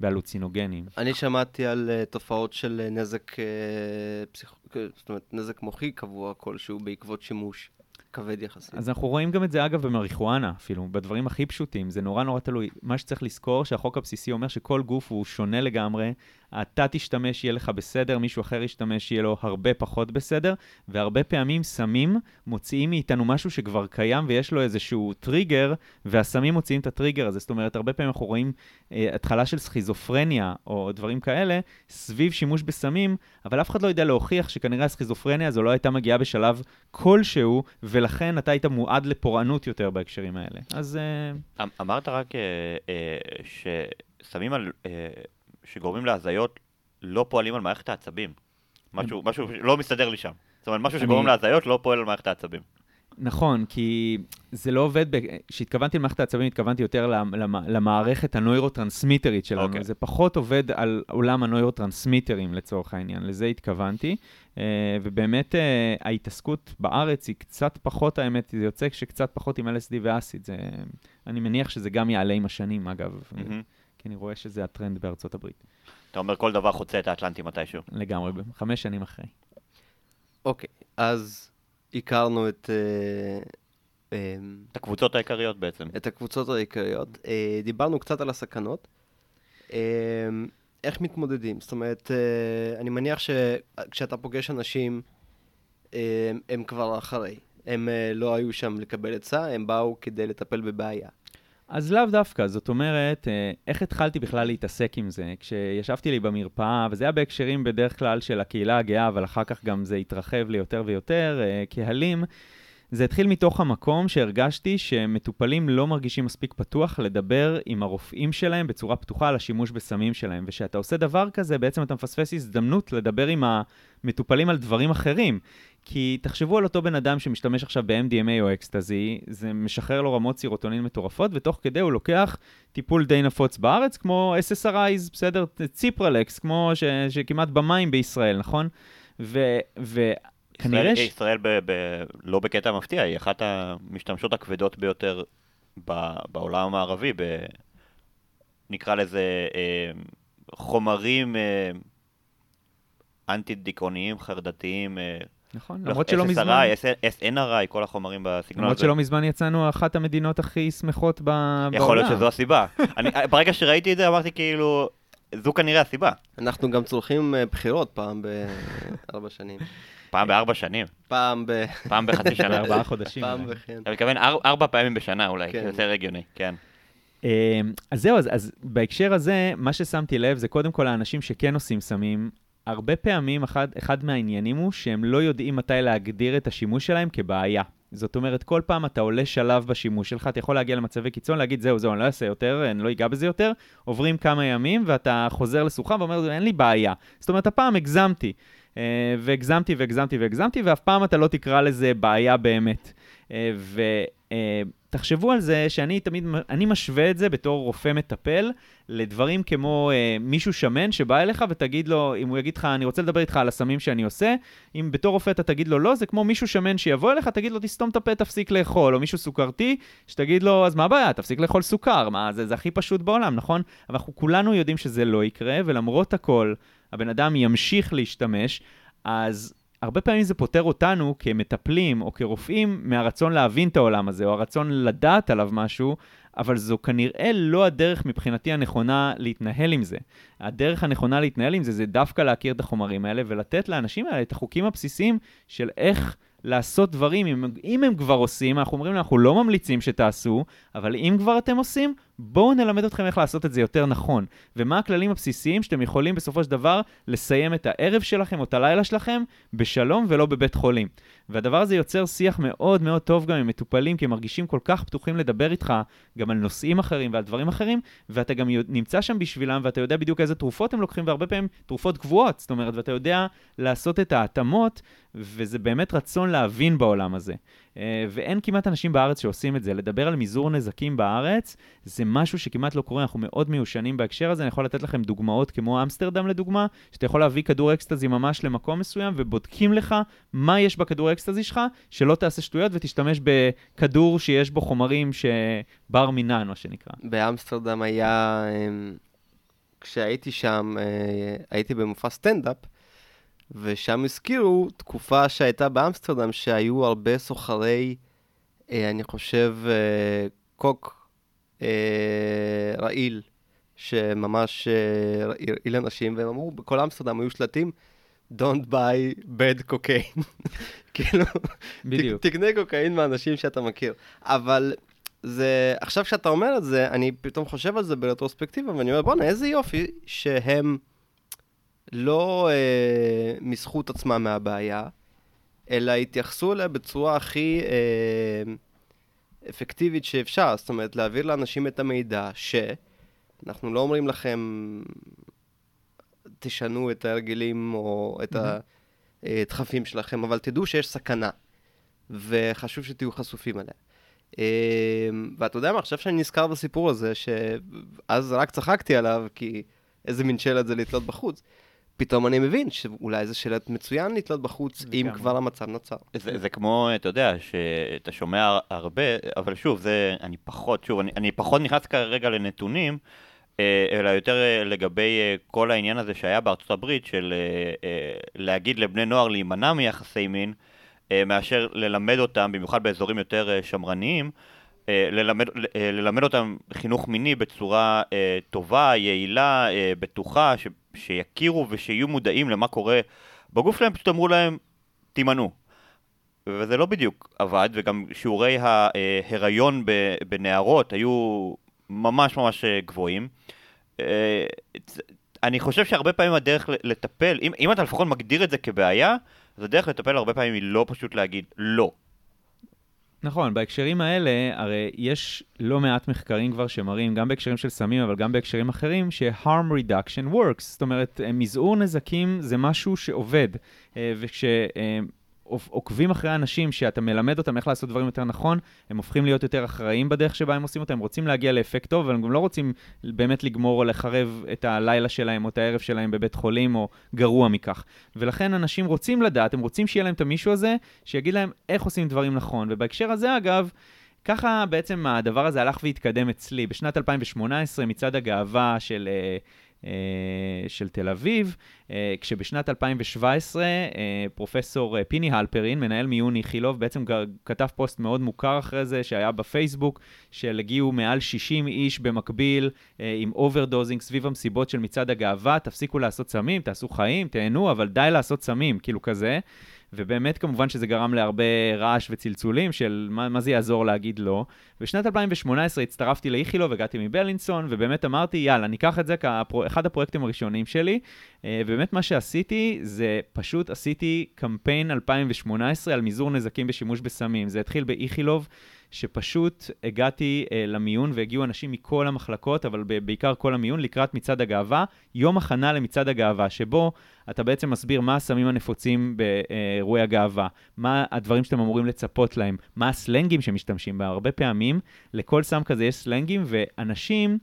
[SPEAKER 4] בהלוצינוגנים.
[SPEAKER 2] אני שמעתי על uh, תופעות של נזק, uh, פסיכ... זאת אומרת, נזק מוחי קבוע כלשהו בעקבות שימוש. כבד יחסית.
[SPEAKER 4] אז אנחנו רואים גם את זה, אגב, במריחואנה, אפילו, בדברים הכי פשוטים. זה נורא נורא תלוי. מה שצריך לזכור, שהחוק הבסיסי אומר שכל גוף הוא שונה לגמרי. אתה תשתמש, יהיה לך בסדר, מישהו אחר ישתמש, יהיה לו הרבה פחות בסדר, והרבה פעמים סמים מוציאים מאיתנו משהו שכבר קיים ויש לו איזשהו טריגר, והסמים מוציאים את הטריגר הזה. זאת אומרת, הרבה פעמים אנחנו רואים אה, התחלה של סכיזופרניה או דברים כאלה, סביב שימוש בסמים, אבל אף אחד לא יודע להוכיח שכנראה הסכיזופרניה הזו לא הייתה מגיעה בשלב כלשהו, ולכן אתה היית מועד לפורענות יותר בהקשרים האלה. אז...
[SPEAKER 3] אה... אמ, אמרת רק אה, אה, שסמים על... אה... שגורמים להזיות לא פועלים על מערכת העצבים. משהו, משהו לא מסתדר לי שם. זאת אומרת, משהו שגורם להזיות לא פועל על מערכת העצבים.
[SPEAKER 4] נכון, כי זה לא עובד, כשהתכוונתי למערכת העצבים, התכוונתי יותר למערכת הנוירוטרנסמיטרית שלנו. Okay. אוקיי. זה פחות עובד על עולם הנוירוטרנסמיטרים לצורך העניין, לזה התכוונתי. אה, ובאמת אה, ההתעסקות בארץ היא קצת פחות, האמת, זה יוצא שקצת פחות עם LSD ואסיד. זה, אני מניח שזה גם יעלה עם השנים, אגב. Mm-hmm. כי אני רואה שזה הטרנד בארצות הברית.
[SPEAKER 3] אתה אומר כל דבר חוצה את האטלנטי מתישהו.
[SPEAKER 4] לגמרי, חמש שנים אחרי.
[SPEAKER 2] אוקיי, אז הכרנו את...
[SPEAKER 3] אה, אה, את הקבוצות העיקריות בעצם.
[SPEAKER 2] את הקבוצות העיקריות. אה, דיברנו קצת על הסכנות. איך מתמודדים? זאת אומרת, אני מניח שכשאתה פוגש אנשים, הם כבר אחרי. הם לא היו שם לקבל עצה, הם באו כדי לטפל בבעיה.
[SPEAKER 4] אז לאו דווקא, זאת אומרת, אה, איך התחלתי בכלל להתעסק עם זה? כשישבתי לי במרפאה, וזה היה בהקשרים בדרך כלל של הקהילה הגאה, אבל אחר כך גם זה התרחב ליותר ויותר אה, קהלים, זה התחיל מתוך המקום שהרגשתי שמטופלים לא מרגישים מספיק פתוח לדבר עם הרופאים שלהם בצורה פתוחה על השימוש בסמים שלהם. וכשאתה עושה דבר כזה, בעצם אתה מפספס הזדמנות לדבר עם המטופלים על דברים אחרים. כי תחשבו על אותו בן אדם שמשתמש עכשיו ב-MDMA או אקסטזי, זה משחרר לו רמות סירוטונין מטורפות, ותוך כדי הוא לוקח טיפול די נפוץ בארץ, כמו SSRIs, בסדר? ציפרלקס, כמו ש, שכמעט במים בישראל, נכון? ו... ו
[SPEAKER 3] כנראה ש... ישראל ב, ב, לא בקטע מפתיע, היא אחת המשתמשות הכבדות ביותר ב, בעולם המערבי, ב, נקרא לזה אה, חומרים אה, אנטי-דיכאוניים, חרדתיים, אה,
[SPEAKER 4] נכון, לא, למרות שלא מזמן...
[SPEAKER 3] SSRI, SNRI, כל החומרים בסגנון הזה.
[SPEAKER 4] למרות שלא מזמן יצאנו אחת המדינות הכי שמחות בעולם.
[SPEAKER 3] יכול להיות שזו הסיבה. אני, ברגע שראיתי את זה אמרתי כאילו, זו כנראה הסיבה.
[SPEAKER 2] אנחנו גם צורכים אה, בחירות פעם בארבע שנים.
[SPEAKER 3] פעם בארבע שנים.
[SPEAKER 2] פעם ב...
[SPEAKER 3] פעם בחצי שנה.
[SPEAKER 4] בארבעה חודשים.
[SPEAKER 2] פעם בכן.
[SPEAKER 3] אתה מתכוון ארבע פעמים בשנה אולי, כן. יותר הגיוני, כן.
[SPEAKER 4] אה, אז זהו, אז, אז בהקשר הזה, מה ששמתי לב זה קודם כל האנשים שכן עושים סמים, הרבה פעמים אחד, אחד מהעניינים הוא שהם לא יודעים מתי להגדיר את השימוש שלהם כבעיה. זאת אומרת, כל פעם אתה עולה שלב בשימוש שלך, אתה יכול להגיע למצבי קיצון, להגיד, זהו, זהו, אני לא אעשה יותר, אני לא אגע בזה יותר, עוברים כמה ימים, ואתה חוזר לשוחה ואומר, אין לי בעיה. זאת אומרת, הפעם הגזמתי. אה, והגזמתי והגזמתי והגזמתי, ואף פעם אתה לא תקרא לזה בעיה באמת. אה, ו... תחשבו על זה שאני תמיד, אני משווה את זה בתור רופא מטפל לדברים כמו אה, מישהו שמן שבא אליך ותגיד לו, אם הוא יגיד לך, אני רוצה לדבר איתך על הסמים שאני עושה, אם בתור רופא אתה תגיד לו לא, זה כמו מישהו שמן שיבוא אליך, תגיד לו, תסתום את הפה, תפסיק לאכול, או מישהו סוכרתי, שתגיד לו, אז מה הבעיה, תפסיק לאכול סוכר, מה, זה, זה הכי פשוט בעולם, נכון? אבל אנחנו כולנו יודעים שזה לא יקרה, ולמרות הכל, הבן אדם ימשיך להשתמש, אז הרבה פעמים זה פותר אותנו כמטפלים או כרופאים מהרצון להבין את העולם הזה, או הרצון לדעת עליו משהו, אבל זו כנראה לא הדרך מבחינתי הנכונה להתנהל עם זה. הדרך הנכונה להתנהל עם זה זה דווקא להכיר את החומרים האלה ולתת לאנשים האלה את החוקים הבסיסיים של איך לעשות דברים, אם, אם הם כבר עושים, אנחנו אומרים, אנחנו לא ממליצים שתעשו, אבל אם כבר אתם עושים, בואו נלמד אתכם איך לעשות את זה יותר נכון. ומה הכללים הבסיסיים שאתם יכולים בסופו של דבר לסיים את הערב שלכם או את הלילה שלכם בשלום ולא בבית חולים. והדבר הזה יוצר שיח מאוד מאוד טוב גם עם מטופלים, כי הם מרגישים כל כך פתוחים לדבר איתך גם על נושאים אחרים ועל דברים אחרים, ואתה גם נמצא שם בשבילם, ואתה יודע בדיוק איזה תרופות הם לוקחים, והרבה פעמים תרופות קבועות, זאת אומרת, ואתה יודע לעשות את ההתאמות, וזה באמת רצון להבין בעולם הזה. אה, ואין כמעט אנשים בארץ שעושים את זה. לדבר על מזעור נזקים בארץ, זה משהו שכמעט לא קורה, אנחנו מאוד מיושנים בהקשר הזה. אני יכול לתת לכם דוגמאות כמו אמסטרדם לדוגמה, שאתה יכול להביא כדור אקסטזי ממש למקום מסוים, ובודקים לך מה יש בכדור אקסטזי שלך, שלא תעשה שטויות ותשתמש בכדור שיש בו חומרים שבר מינן, מה שנקרא.
[SPEAKER 2] באמסטרדם היה, אמ, כשהייתי שם, אה, הייתי במופע סטנדאפ, ושם הזכירו תקופה שהייתה באמסטרדם, שהיו הרבה סוחרי, אה, אני חושב, אה, קוק אה, רעיל, שממש אה, הרעיל אנשים, והם אמרו, בכל אמסטרדם היו שלטים, Don't buy bad cocaine. כאילו,
[SPEAKER 4] בדיוק.
[SPEAKER 2] תקנה קוקאין מהאנשים שאתה מכיר. אבל זה, עכשיו שאתה אומר את זה, אני פתאום חושב על זה ברטרוספקטיבה, ואני אומר, בואנה, איזה יופי שהם... לא אה, מסחו את עצמם מהבעיה, אלא התייחסו אליה בצורה הכי אה, אפקטיבית שאפשר. זאת אומרת, להעביר לאנשים את המידע שאנחנו לא אומרים לכם, תשנו את ההרגלים או את הדחפים שלכם, אבל תדעו שיש סכנה, וחשוב שתהיו חשופים אליה. אה, ואתה יודע מה, עכשיו שאני נזכר בסיפור הזה, שאז רק צחקתי עליו, כי איזה מין שלט זה לתלות בחוץ. פתאום אני מבין שאולי זה שלט מצוין לתלות בחוץ, אם כבר המצב נוצר.
[SPEAKER 3] זה, זה כמו, אתה יודע, שאתה שומע הרבה, אבל שוב, זה, אני פחות, שוב, אני, אני פחות נכנס כרגע לנתונים, אה, אלא יותר אה, לגבי אה, כל העניין הזה שהיה בארצות הברית, של להגיד לבני נוער להימנע מיחסי מין, מאשר ללמד אותם, במיוחד באזורים יותר שמרניים, ללמד, ללמד אותם חינוך מיני בצורה טובה, יעילה, בטוחה, ש... שיכירו ושיהיו מודעים למה קורה בגוף שלהם, פשוט אמרו להם, תימנעו. וזה לא בדיוק עבד, וגם שיעורי ההיריון בנערות היו ממש ממש גבוהים. אני חושב שהרבה פעמים הדרך לטפל, אם, אם אתה לפחות מגדיר את זה כבעיה, אז הדרך לטפל הרבה פעמים היא לא פשוט להגיד לא.
[SPEAKER 4] נכון, בהקשרים האלה, הרי יש לא מעט מחקרים כבר שמראים, גם בהקשרים של סמים, אבל גם בהקשרים אחרים, ש-harm reduction works. זאת אומרת, מזעור נזקים זה משהו שעובד. אה, וכש... עוקבים אחרי אנשים שאתה מלמד אותם איך לעשות דברים יותר נכון, הם הופכים להיות יותר אחראים בדרך שבה הם עושים אותם, הם רוצים להגיע לאפקט טוב, אבל הם גם לא רוצים באמת לגמור או לחרב את הלילה שלהם או את הערב שלהם בבית חולים, או גרוע מכך. ולכן אנשים רוצים לדעת, הם רוצים שיהיה להם את המישהו הזה, שיגיד להם איך עושים דברים נכון. ובהקשר הזה, אגב, ככה בעצם הדבר הזה הלך והתקדם אצלי. בשנת 2018, מצעד הגאווה של... Uh, של תל אביב, אה, כשבשנת 2017 אה, פרופסור פיני הלפרין, מנהל מיון איכילוב, בעצם כתב פוסט מאוד מוכר אחרי זה, שהיה בפייסבוק, של הגיעו מעל 60 איש במקביל עם overdosing סביב המסיבות של מצעד הגאווה, תפסיקו לעשות סמים, תעשו חיים, תהנו, אבל די לעשות סמים, כאילו כזה. ובאמת כמובן שזה גרם להרבה רעש וצלצולים של מה, מה זה יעזור להגיד לא. בשנת 2018 הצטרפתי לאיכילוב, הגעתי מבלינסון, ובאמת אמרתי, יאללה, ניקח את זה כאחד הפרויקטים הראשונים שלי, אה, ובאמת מה שעשיתי זה פשוט עשיתי קמפיין 2018 על מזעור נזקים בשימוש בסמים. זה התחיל באיכילוב. שפשוט הגעתי uh, למיון והגיעו אנשים מכל המחלקות, אבל בעיקר כל המיון, לקראת מצעד הגאווה, יום הכנה למצעד הגאווה, שבו אתה בעצם מסביר מה הסמים הנפוצים באירועי הגאווה, מה הדברים שאתם אמורים לצפות להם, מה הסלנגים שמשתמשים בה. הרבה פעמים לכל סם כזה יש סלנגים, ואנשים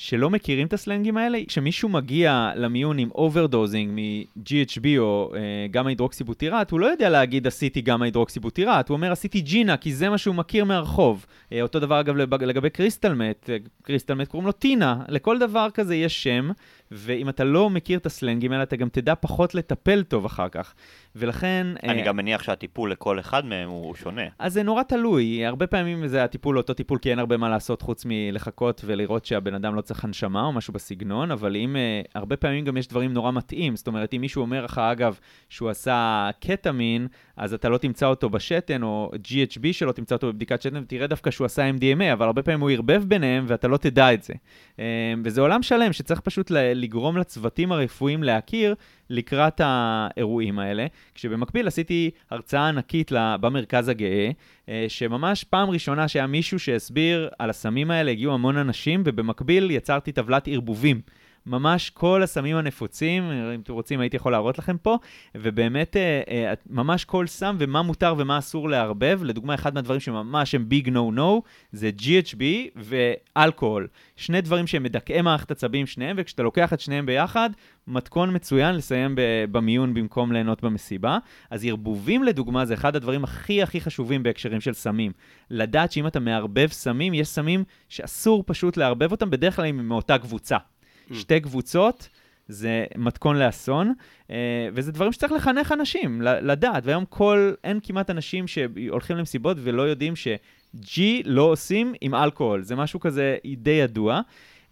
[SPEAKER 4] שלא מכירים את הסלנגים האלה, כשמישהו מגיע למיון עם overdosing מ-GHB או אה, gamma hydroxybutyrate, הוא לא יודע להגיד עשיתי gamma hydroxybutyrate, הוא אומר עשיתי ג'ינה, כי זה מה שהוא מכיר מהרחוב. אה, אותו דבר אגב לגבי crystal meth, אה, crystal meth קוראים לו טינה, לכל דבר כזה יש שם. ואם אתה לא מכיר את הסלנגים האלה, אתה גם תדע פחות לטפל טוב אחר כך. ולכן...
[SPEAKER 3] אני uh, גם מניח שהטיפול לכל אחד מהם הוא שונה.
[SPEAKER 4] אז זה נורא תלוי. הרבה פעמים זה הטיפול אותו טיפול, כי אין הרבה מה לעשות חוץ מלחכות ולראות שהבן אדם לא צריך הנשמה או משהו בסגנון, אבל אם... Uh, הרבה פעמים גם יש דברים נורא מתאים. זאת אומרת, אם מישהו אומר לך, אגב, שהוא עשה קטמין, אז אתה לא תמצא אותו בשתן, או GHB שלו, תמצא אותו בבדיקת שתן, ותראה דווקא שהוא עשה MDMA, אבל הרבה פעמים הוא ערבב ביניהם ואתה לא תדע את זה. Uh, וזה עולם שלם שצריך פשוט לגרום לצוותים הרפואיים להכיר לקראת האירועים האלה, כשבמקביל עשיתי הרצאה ענקית במרכז הגאה, אה, שממש פעם ראשונה שהיה מישהו שהסביר על הסמים האלה, הגיעו המון אנשים, ובמקביל יצרתי טבלת ערבובים. ממש כל הסמים הנפוצים, אם אתם רוצים הייתי יכול להראות לכם פה, ובאמת אה, אה, ממש כל סם ומה מותר ומה אסור לערבב. לדוגמה, אחד מהדברים שממש הם ביג נו נו, זה GHB ואלכוהול. שני דברים שהם מדכאי מערכת עצבים שניהם, וכשאתה לוקח את שניהם ביחד, מתכון מצוין לסיים במיון במקום ליהנות במסיבה. אז ערבובים לדוגמה זה אחד הדברים הכי הכי חשובים בהקשרים של סמים. לדעת שאם אתה מערבב סמים, יש סמים שאסור פשוט לערבב אותם, בדרך כלל הם מאותה קבוצה. שתי קבוצות, זה מתכון לאסון, אה, וזה דברים שצריך לחנך אנשים, לדעת, והיום כל, אין כמעט אנשים שהולכים למסיבות ולא יודעים ש-G לא עושים עם אלכוהול, זה משהו כזה די ידוע.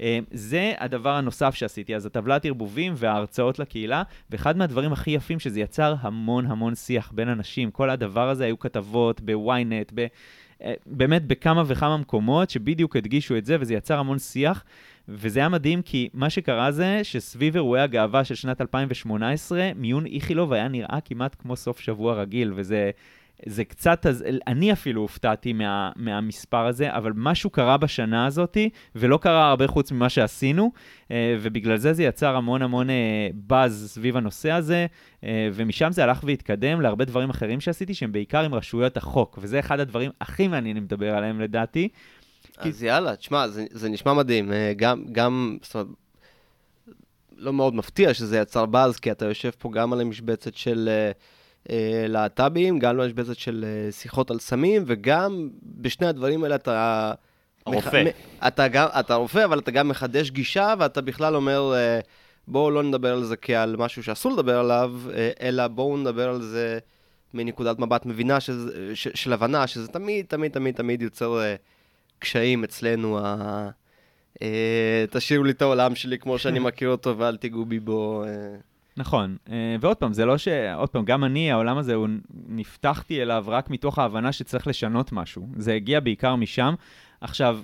[SPEAKER 4] אה, זה הדבר הנוסף שעשיתי, אז הטבלת ערבובים וההרצאות לקהילה, ואחד מהדברים הכי יפים שזה יצר המון המון שיח בין אנשים, כל הדבר הזה היו כתבות ב-ynet, ב... אה, באמת בכמה וכמה מקומות שבדיוק הדגישו את זה, וזה יצר המון שיח. וזה היה מדהים, כי מה שקרה זה שסביב אירועי הגאווה של שנת 2018, מיון איכילוב היה נראה כמעט כמו סוף שבוע רגיל, וזה... זה קצת, אז אני אפילו הופתעתי מה, מהמספר הזה, אבל משהו קרה בשנה הזאת, ולא קרה הרבה חוץ ממה שעשינו, אה, ובגלל זה זה יצר המון המון אה, באז סביב הנושא הזה, אה, ומשם זה הלך והתקדם להרבה דברים אחרים שעשיתי, שהם בעיקר עם רשויות החוק, וזה אחד הדברים הכי מעניינים לדבר עליהם לדעתי.
[SPEAKER 2] אז כי... יאללה, תשמע, זה, זה נשמע מדהים. אה, גם, גם, זאת אומרת, לא מאוד מפתיע שזה יצר באז, כי אתה יושב פה גם על המשבצת של uh, להט"בים, גם על המשבצת של uh, שיחות על סמים, וגם בשני הדברים האלה אתה...
[SPEAKER 3] רופא. מח...
[SPEAKER 2] אתה, גם, אתה רופא, אבל אתה גם מחדש גישה, ואתה בכלל אומר, בואו לא נדבר על זה כעל משהו שאסור לדבר עליו, אלא בואו נדבר על זה מנקודת מבט מבינה, שזה, ש, של הבנה, שזה תמיד, תמיד, תמיד, תמיד יוצר... קשיים אצלנו, ה... אה, תשאירו לי את העולם שלי כמו שאני מכיר אותו ואל תיגעו בי בו.
[SPEAKER 4] נכון, אה, ועוד פעם, זה לא ש... עוד פעם, גם אני, העולם הזה, הוא נפתחתי אליו רק מתוך ההבנה שצריך לשנות משהו. זה הגיע בעיקר משם. עכשיו,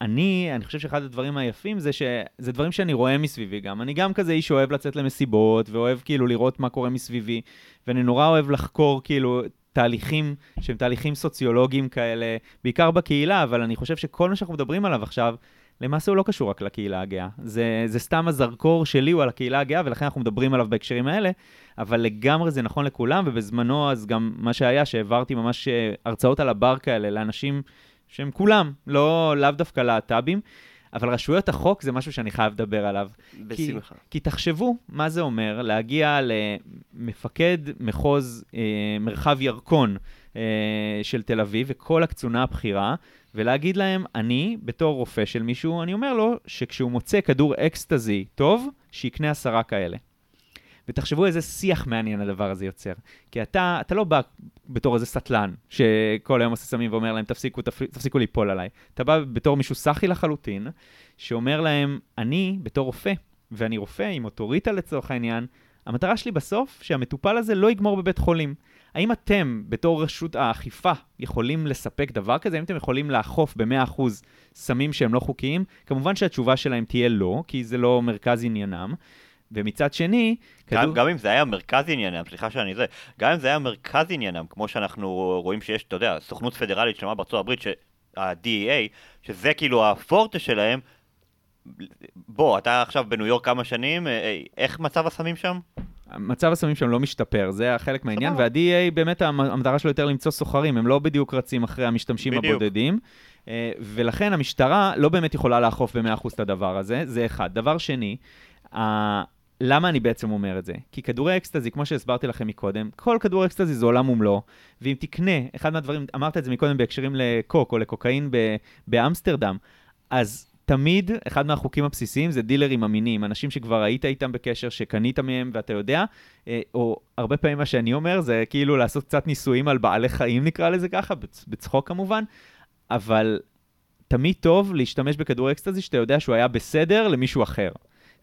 [SPEAKER 4] אני, אני חושב שאחד הדברים היפים זה שזה דברים שאני רואה מסביבי גם. אני גם כזה איש שאוהב לצאת למסיבות, ואוהב כאילו לראות מה קורה מסביבי, ואני נורא אוהב לחקור כאילו תהליכים שהם תהליכים סוציולוגיים כאלה, בעיקר בקהילה, אבל אני חושב שכל מה שאנחנו מדברים עליו עכשיו, למעשה הוא לא קשור רק לקהילה הגאה. זה, זה סתם הזרקור שלי הוא על הקהילה הגאה, ולכן אנחנו מדברים עליו בהקשרים האלה, אבל לגמרי זה נכון לכולם, ובזמנו אז גם מה שהיה, שהעברתי ממש אה, הרצאות על הבר כאלה לאנשים שהם כולם, לא, לאו דווקא להט"בים. אבל רשויות החוק זה משהו שאני חייב לדבר עליו.
[SPEAKER 2] בשמחה.
[SPEAKER 4] כי, כי תחשבו מה זה אומר להגיע למפקד מחוז אה, מרחב ירקון של תל אביב וכל הקצונה הבכירה, ולהגיד להם, אני, בתור רופא של מישהו, אני אומר לו שכשהוא מוצא כדור אקסטזי טוב, שיקנה עשרה כאלה. ותחשבו איזה שיח מעניין הדבר הזה יוצר. כי אתה, אתה לא בא בתור איזה סטלן, שכל היום עושה סמים ואומר להם, תפסיקו, תפסיקו ליפול עליי. אתה בא בתור מישהו סאחי לחלוטין, שאומר להם, אני, בתור רופא, ואני רופא עם אוטוריטה לצורך העניין, המטרה שלי בסוף, שהמטופל הזה לא יגמור בבית חולים. האם אתם, בתור רשות האכיפה, יכולים לספק דבר כזה? האם אתם יכולים לאכוף ב-100% סמים שהם לא חוקיים? כמובן שהתשובה שלהם תהיה לא, כי זה לא מרכז עניינם. ומצד שני,
[SPEAKER 3] גם, גם אם זה היה מרכז עניינם, סליחה שאני זה, גם אם זה היה מרכז עניינם, כמו שאנחנו רואים שיש, אתה יודע, סוכנות פדרלית שלמה בארצות הברית, ה-DEA, שזה כאילו הפורטה שלהם, בוא, אתה עכשיו בניו יורק כמה שנים, אה, אה, איך מצב הסמים שם?
[SPEAKER 4] מצב הסמים שם לא משתפר, זה החלק מהעניין, וה-DEA באמת המטרה שלו יותר למצוא סוחרים, הם לא בדיוק רצים אחרי המשתמשים בדיוק. הבודדים, אה, ולכן המשטרה לא באמת יכולה לאכוף ב-100% את הדבר הזה, זה אחד. דבר שני, למה אני בעצם אומר את זה? כי כדורי אקסטזי, כמו שהסברתי לכם מקודם, כל כדור אקסטזי זה עולם ומלואו, ואם תקנה, אחד מהדברים, אמרת את זה מקודם בהקשרים לקוק או לקוקאין באמסטרדם, אז תמיד אחד מהחוקים הבסיסיים זה דילרים אמינים, אנשים שכבר היית איתם בקשר, שקנית מהם ואתה יודע, אה, או הרבה פעמים מה שאני אומר זה כאילו לעשות קצת ניסויים על בעלי חיים נקרא לזה ככה, בצחוק כמובן, אבל תמיד טוב להשתמש בכדור אקסטזי שאתה יודע שהוא היה בסדר למישהו אחר.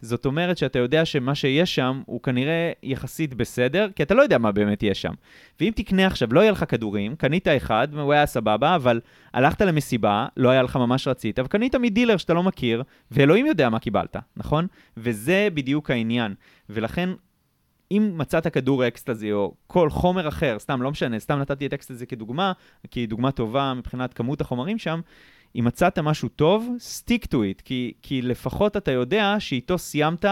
[SPEAKER 4] זאת אומרת שאתה יודע שמה שיש שם הוא כנראה יחסית בסדר, כי אתה לא יודע מה באמת יש שם. ואם תקנה עכשיו, לא יהיה לך כדורים, קנית אחד, הוא היה סבבה, אבל הלכת למסיבה, לא היה לך ממש רצית, אבל קנית מדילר שאתה לא מכיר, ואלוהים יודע מה קיבלת, נכון? וזה בדיוק העניין. ולכן אם מצאת כדור אקסטזי או כל חומר אחר, סתם, לא משנה, סתם נתתי את אקסטזי כדוגמה, כי היא דוגמה טובה מבחינת כמות החומרים שם, אם מצאת משהו טוב, stick to it, כי, כי לפחות אתה יודע שאיתו סיימת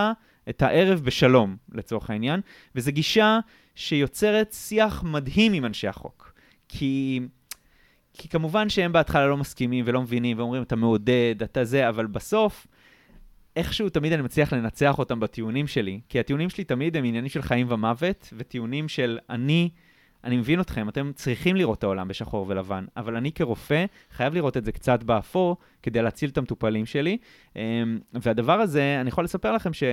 [SPEAKER 4] את הערב בשלום, לצורך העניין, וזו גישה שיוצרת שיח מדהים עם אנשי החוק. כי, כי כמובן שהם בהתחלה לא מסכימים ולא מבינים, ואומרים, אתה מעודד, אתה זה, אבל בסוף, איכשהו תמיד אני מצליח לנצח אותם בטיעונים שלי, כי הטיעונים שלי תמיד הם עניינים של חיים ומוות, וטיעונים של אני... אני מבין אתכם, אתם צריכים לראות את העולם בשחור ולבן, אבל אני כרופא חייב לראות את זה קצת באפור כדי להציל את המטופלים שלי. אמ, והדבר הזה, אני יכול לספר לכם ש...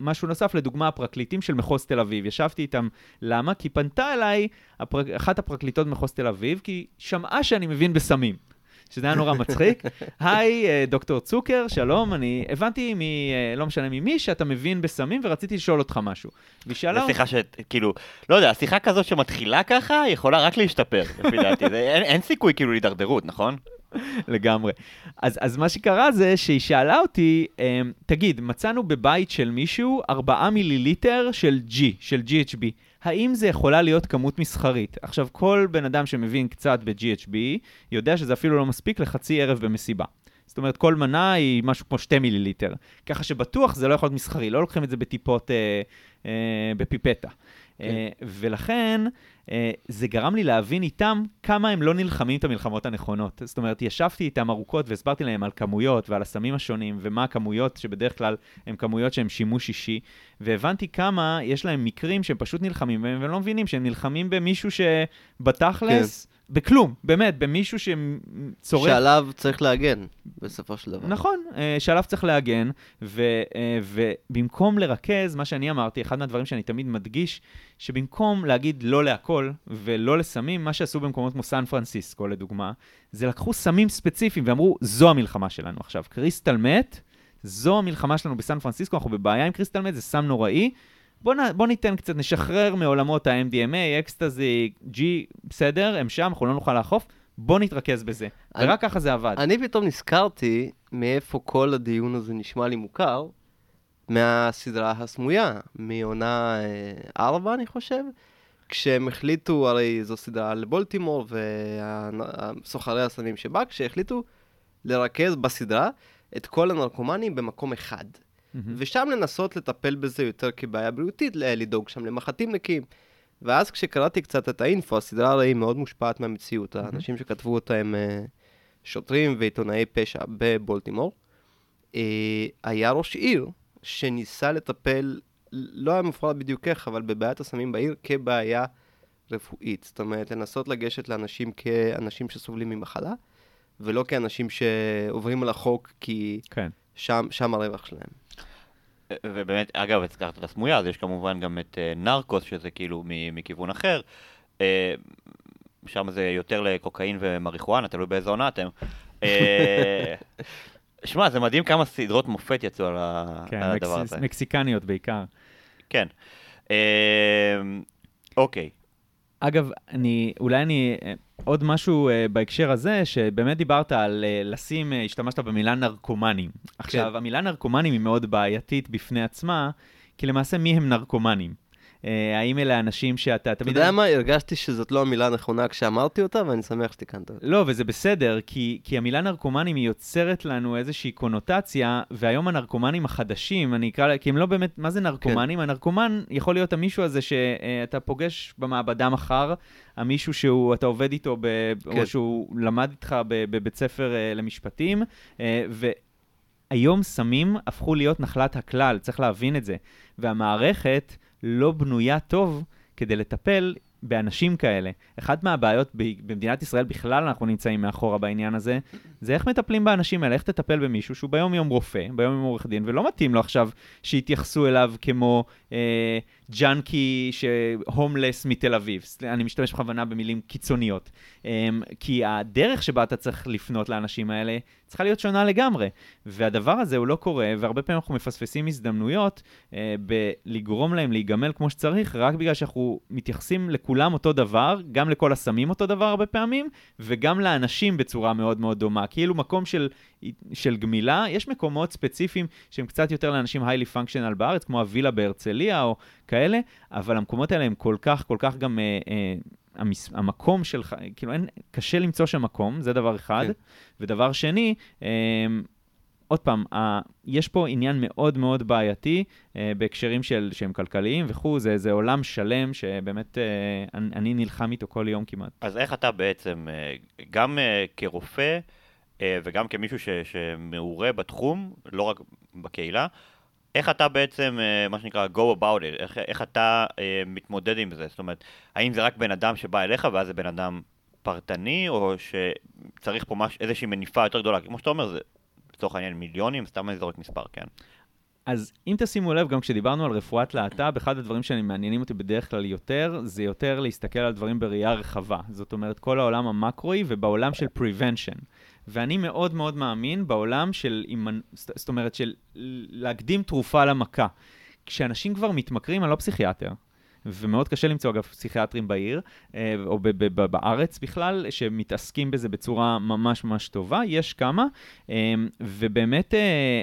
[SPEAKER 4] משהו נוסף, לדוגמה, הפרקליטים של מחוז תל אביב. ישבתי איתם, למה? כי פנתה אליי הפר... אחת הפרקליטות במחוז תל אביב, כי שמעה שאני מבין בסמים. שזה היה נורא מצחיק. היי, אה, דוקטור צוקר, שלום, אני הבנתי מ... אה, לא משנה ממי, שאתה מבין בסמים ורציתי לשאול אותך משהו.
[SPEAKER 3] והיא שאלה... זו שיחה ש... כאילו, לא יודע, שיחה כזאת שמתחילה ככה, יכולה רק להשתפר, לפי דעתי. אין סיכוי כאילו להידרדרות, נכון?
[SPEAKER 4] לגמרי. אז, אז מה שקרה זה שהיא שאלה אותי, אמ, תגיד, מצאנו בבית של מישהו 4 מיליליטר של G, של GHB. האם זה יכולה להיות כמות מסחרית? עכשיו, כל בן אדם שמבין קצת ב-GHB, יודע שזה אפילו לא מספיק לחצי ערב במסיבה. זאת אומרת, כל מנה היא משהו כמו 2 מיליליטר. ככה שבטוח זה לא יכול להיות מסחרי, לא לוקחים את זה בטיפות, אה, אה, בפיפטה. כן. אה, ולכן, זה גרם לי להבין איתם כמה הם לא נלחמים את המלחמות הנכונות. זאת אומרת, ישבתי איתם ארוכות והסברתי להם על כמויות ועל הסמים השונים, ומה הכמויות שבדרך כלל הן כמויות שהן שימוש אישי, והבנתי כמה יש להם מקרים שהם פשוט נלחמים בהם, והם לא מבינים שהם נלחמים במישהו שבתכלס... כן. בכלום, באמת, במישהו שצורך...
[SPEAKER 2] שעליו צריך להגן, בסופו של דבר.
[SPEAKER 4] נכון, אה, שעליו צריך להגן, ו, אה, ובמקום לרכז, מה שאני אמרתי, אחד מהדברים שאני תמיד מדגיש, שבמקום להגיד לא להכל ולא לסמים, מה שעשו במקומות כמו סן פרנסיסקו, לדוגמה, זה לקחו סמים ספציפיים ואמרו, זו המלחמה שלנו עכשיו. קריסטל מת, זו המלחמה שלנו בסן פרנסיסקו, אנחנו בבעיה עם קריסטל מת, זה סם נוראי. בוא, נ, בוא ניתן קצת, נשחרר מעולמות ה-MDMA, אקסטזי, G, בסדר, הם שם, אנחנו לא נוכל לאכוף, בוא נתרכז בזה. אני, ורק ככה זה עבד.
[SPEAKER 2] אני פתאום נזכרתי מאיפה כל הדיון הזה נשמע לי מוכר, מהסדרה הסמויה, מעונה 4, אה, אני חושב. כשהם החליטו, הרי זו סדרה לבולטימור והסוחרי הסמים שבה, כשהחליטו לרכז בסדרה את כל הנרקומנים במקום אחד. Mm-hmm. ושם לנסות לטפל בזה יותר כבעיה בריאותית, לדאוג שם למחטים נקיים. ואז כשקראתי קצת את האינפו, הסדרה הרי היא מאוד מושפעת מהמציאות. Mm-hmm. האנשים שכתבו אותה הם uh, שוטרים ועיתונאי פשע בבולטימור. Uh, היה ראש עיר שניסה לטפל, לא היה מפורט בדיוק איך, אבל בבעיית הסמים בעיר כבעיה רפואית. זאת אומרת, לנסות לגשת לאנשים כאנשים שסובלים ממחלה, ולא כאנשים שעוברים על החוק כי כן. שם, שם הרווח שלהם.
[SPEAKER 3] ובאמת, אגב, הזכרת את הסמויה, אז יש כמובן גם את uh, נרקוס, שזה כאילו מכיוון אחר. Uh, שם זה יותר לקוקאין ומריחואנה, תלוי באיזה עונה אתם. אה, שמע, זה מדהים כמה סדרות מופת יצאו על, כן, על הדבר מקס, הזה.
[SPEAKER 4] מקסיקניות בעיקר.
[SPEAKER 3] כן. אוקיי.
[SPEAKER 4] אגב, אני, אולי אני עוד משהו uh, בהקשר הזה, שבאמת דיברת על uh, לשים, uh, השתמשת במילה נרקומנים. כן. עכשיו, המילה נרקומנים היא מאוד בעייתית בפני עצמה, כי למעשה מי הם נרקומנים? אה, האם אלה האנשים שאתה
[SPEAKER 2] אתה. יודע מה? הרגשתי שזאת לא המילה הנכונה כשאמרתי אותה, ואני שמח שתיקנת אותה.
[SPEAKER 4] לא, וזה בסדר, כי, כי המילה נרקומנים היא יוצרת לנו איזושהי קונוטציה, והיום הנרקומנים החדשים, אני אקרא להם, כי הם לא באמת, מה זה נרקומנים? כן. הנרקומן יכול להיות המישהו הזה שאתה פוגש במעבדה מחר, המישהו שאתה עובד איתו, ב, כן. או שהוא למד איתך בבית ספר אה, למשפטים, אה, ו... היום סמים הפכו להיות נחלת הכלל, צריך להבין את זה. והמערכת לא בנויה טוב כדי לטפל באנשים כאלה. אחת מהבעיות במדינת ישראל בכלל, אנחנו נמצאים מאחורה בעניין הזה, זה איך מטפלים באנשים האלה, איך תטפל במישהו שהוא ביום יום רופא, ביום יום עורך דין, ולא מתאים לו עכשיו שיתייחסו אליו כמו אה, ג'אנקי שהומלס מתל אביב. אני משתמש בכוונה במילים קיצוניות. אה, כי הדרך שבה אתה צריך לפנות לאנשים האלה צריכה להיות שונה לגמרי. והדבר הזה הוא לא קורה, והרבה פעמים אנחנו מפספסים הזדמנויות אה, בלגרום להם להיגמל כמו שצריך, רק בגלל שאנחנו מתייחסים לכולם אותו דבר, גם לכל הסמים אותו דבר הרבה פעמים, וגם לאנשים בצורה מאוד מאוד דומה. כאילו מקום של, של גמילה, יש מקומות ספציפיים שהם קצת יותר לאנשים היילי פונקשיונל בארץ, כמו הווילה בהרצליה או כאלה, אבל המקומות האלה הם כל כך, כל כך גם... אה, אה, המס... המקום שלך, כאילו אין, קשה למצוא שם מקום, זה דבר אחד. כן. ודבר שני, אה, עוד פעם, ה... יש פה עניין מאוד מאוד בעייתי אה, בהקשרים של, שהם כלכליים וכו', זה, זה עולם שלם שבאמת אה, אני, אני נלחם איתו כל יום כמעט.
[SPEAKER 3] אז איך אתה בעצם, אה, גם אה, כרופא אה, וגם כמישהו ש, שמעורה בתחום, לא רק בקהילה, איך אתה בעצם, אה, מה שנקרא, go about it, איך, איך אתה אה, מתמודד עם זה? זאת אומרת, האם זה רק בן אדם שבא אליך ואז זה בן אדם פרטני, או שצריך פה מש, איזושהי מניפה יותר גדולה? כמו שאתה אומר, זה לצורך העניין מיליונים, סתם אני זורק מספר, כן?
[SPEAKER 4] אז אם תשימו לב, גם כשדיברנו על רפואת להט"ב, אחד הדברים שמעניינים אותי בדרך כלל יותר, זה יותר להסתכל על דברים בראייה רחבה. זאת אומרת, כל העולם המקרואי ובעולם של prevention. ואני מאוד מאוד מאמין בעולם של, זאת אומרת, של להקדים תרופה למכה. כשאנשים כבר מתמכרים, אני לא פסיכיאטר, ומאוד קשה למצוא אגב פסיכיאטרים בעיר, אה, או בארץ בכלל, שמתעסקים בזה בצורה ממש ממש טובה, יש כמה, אה, ובאמת אה,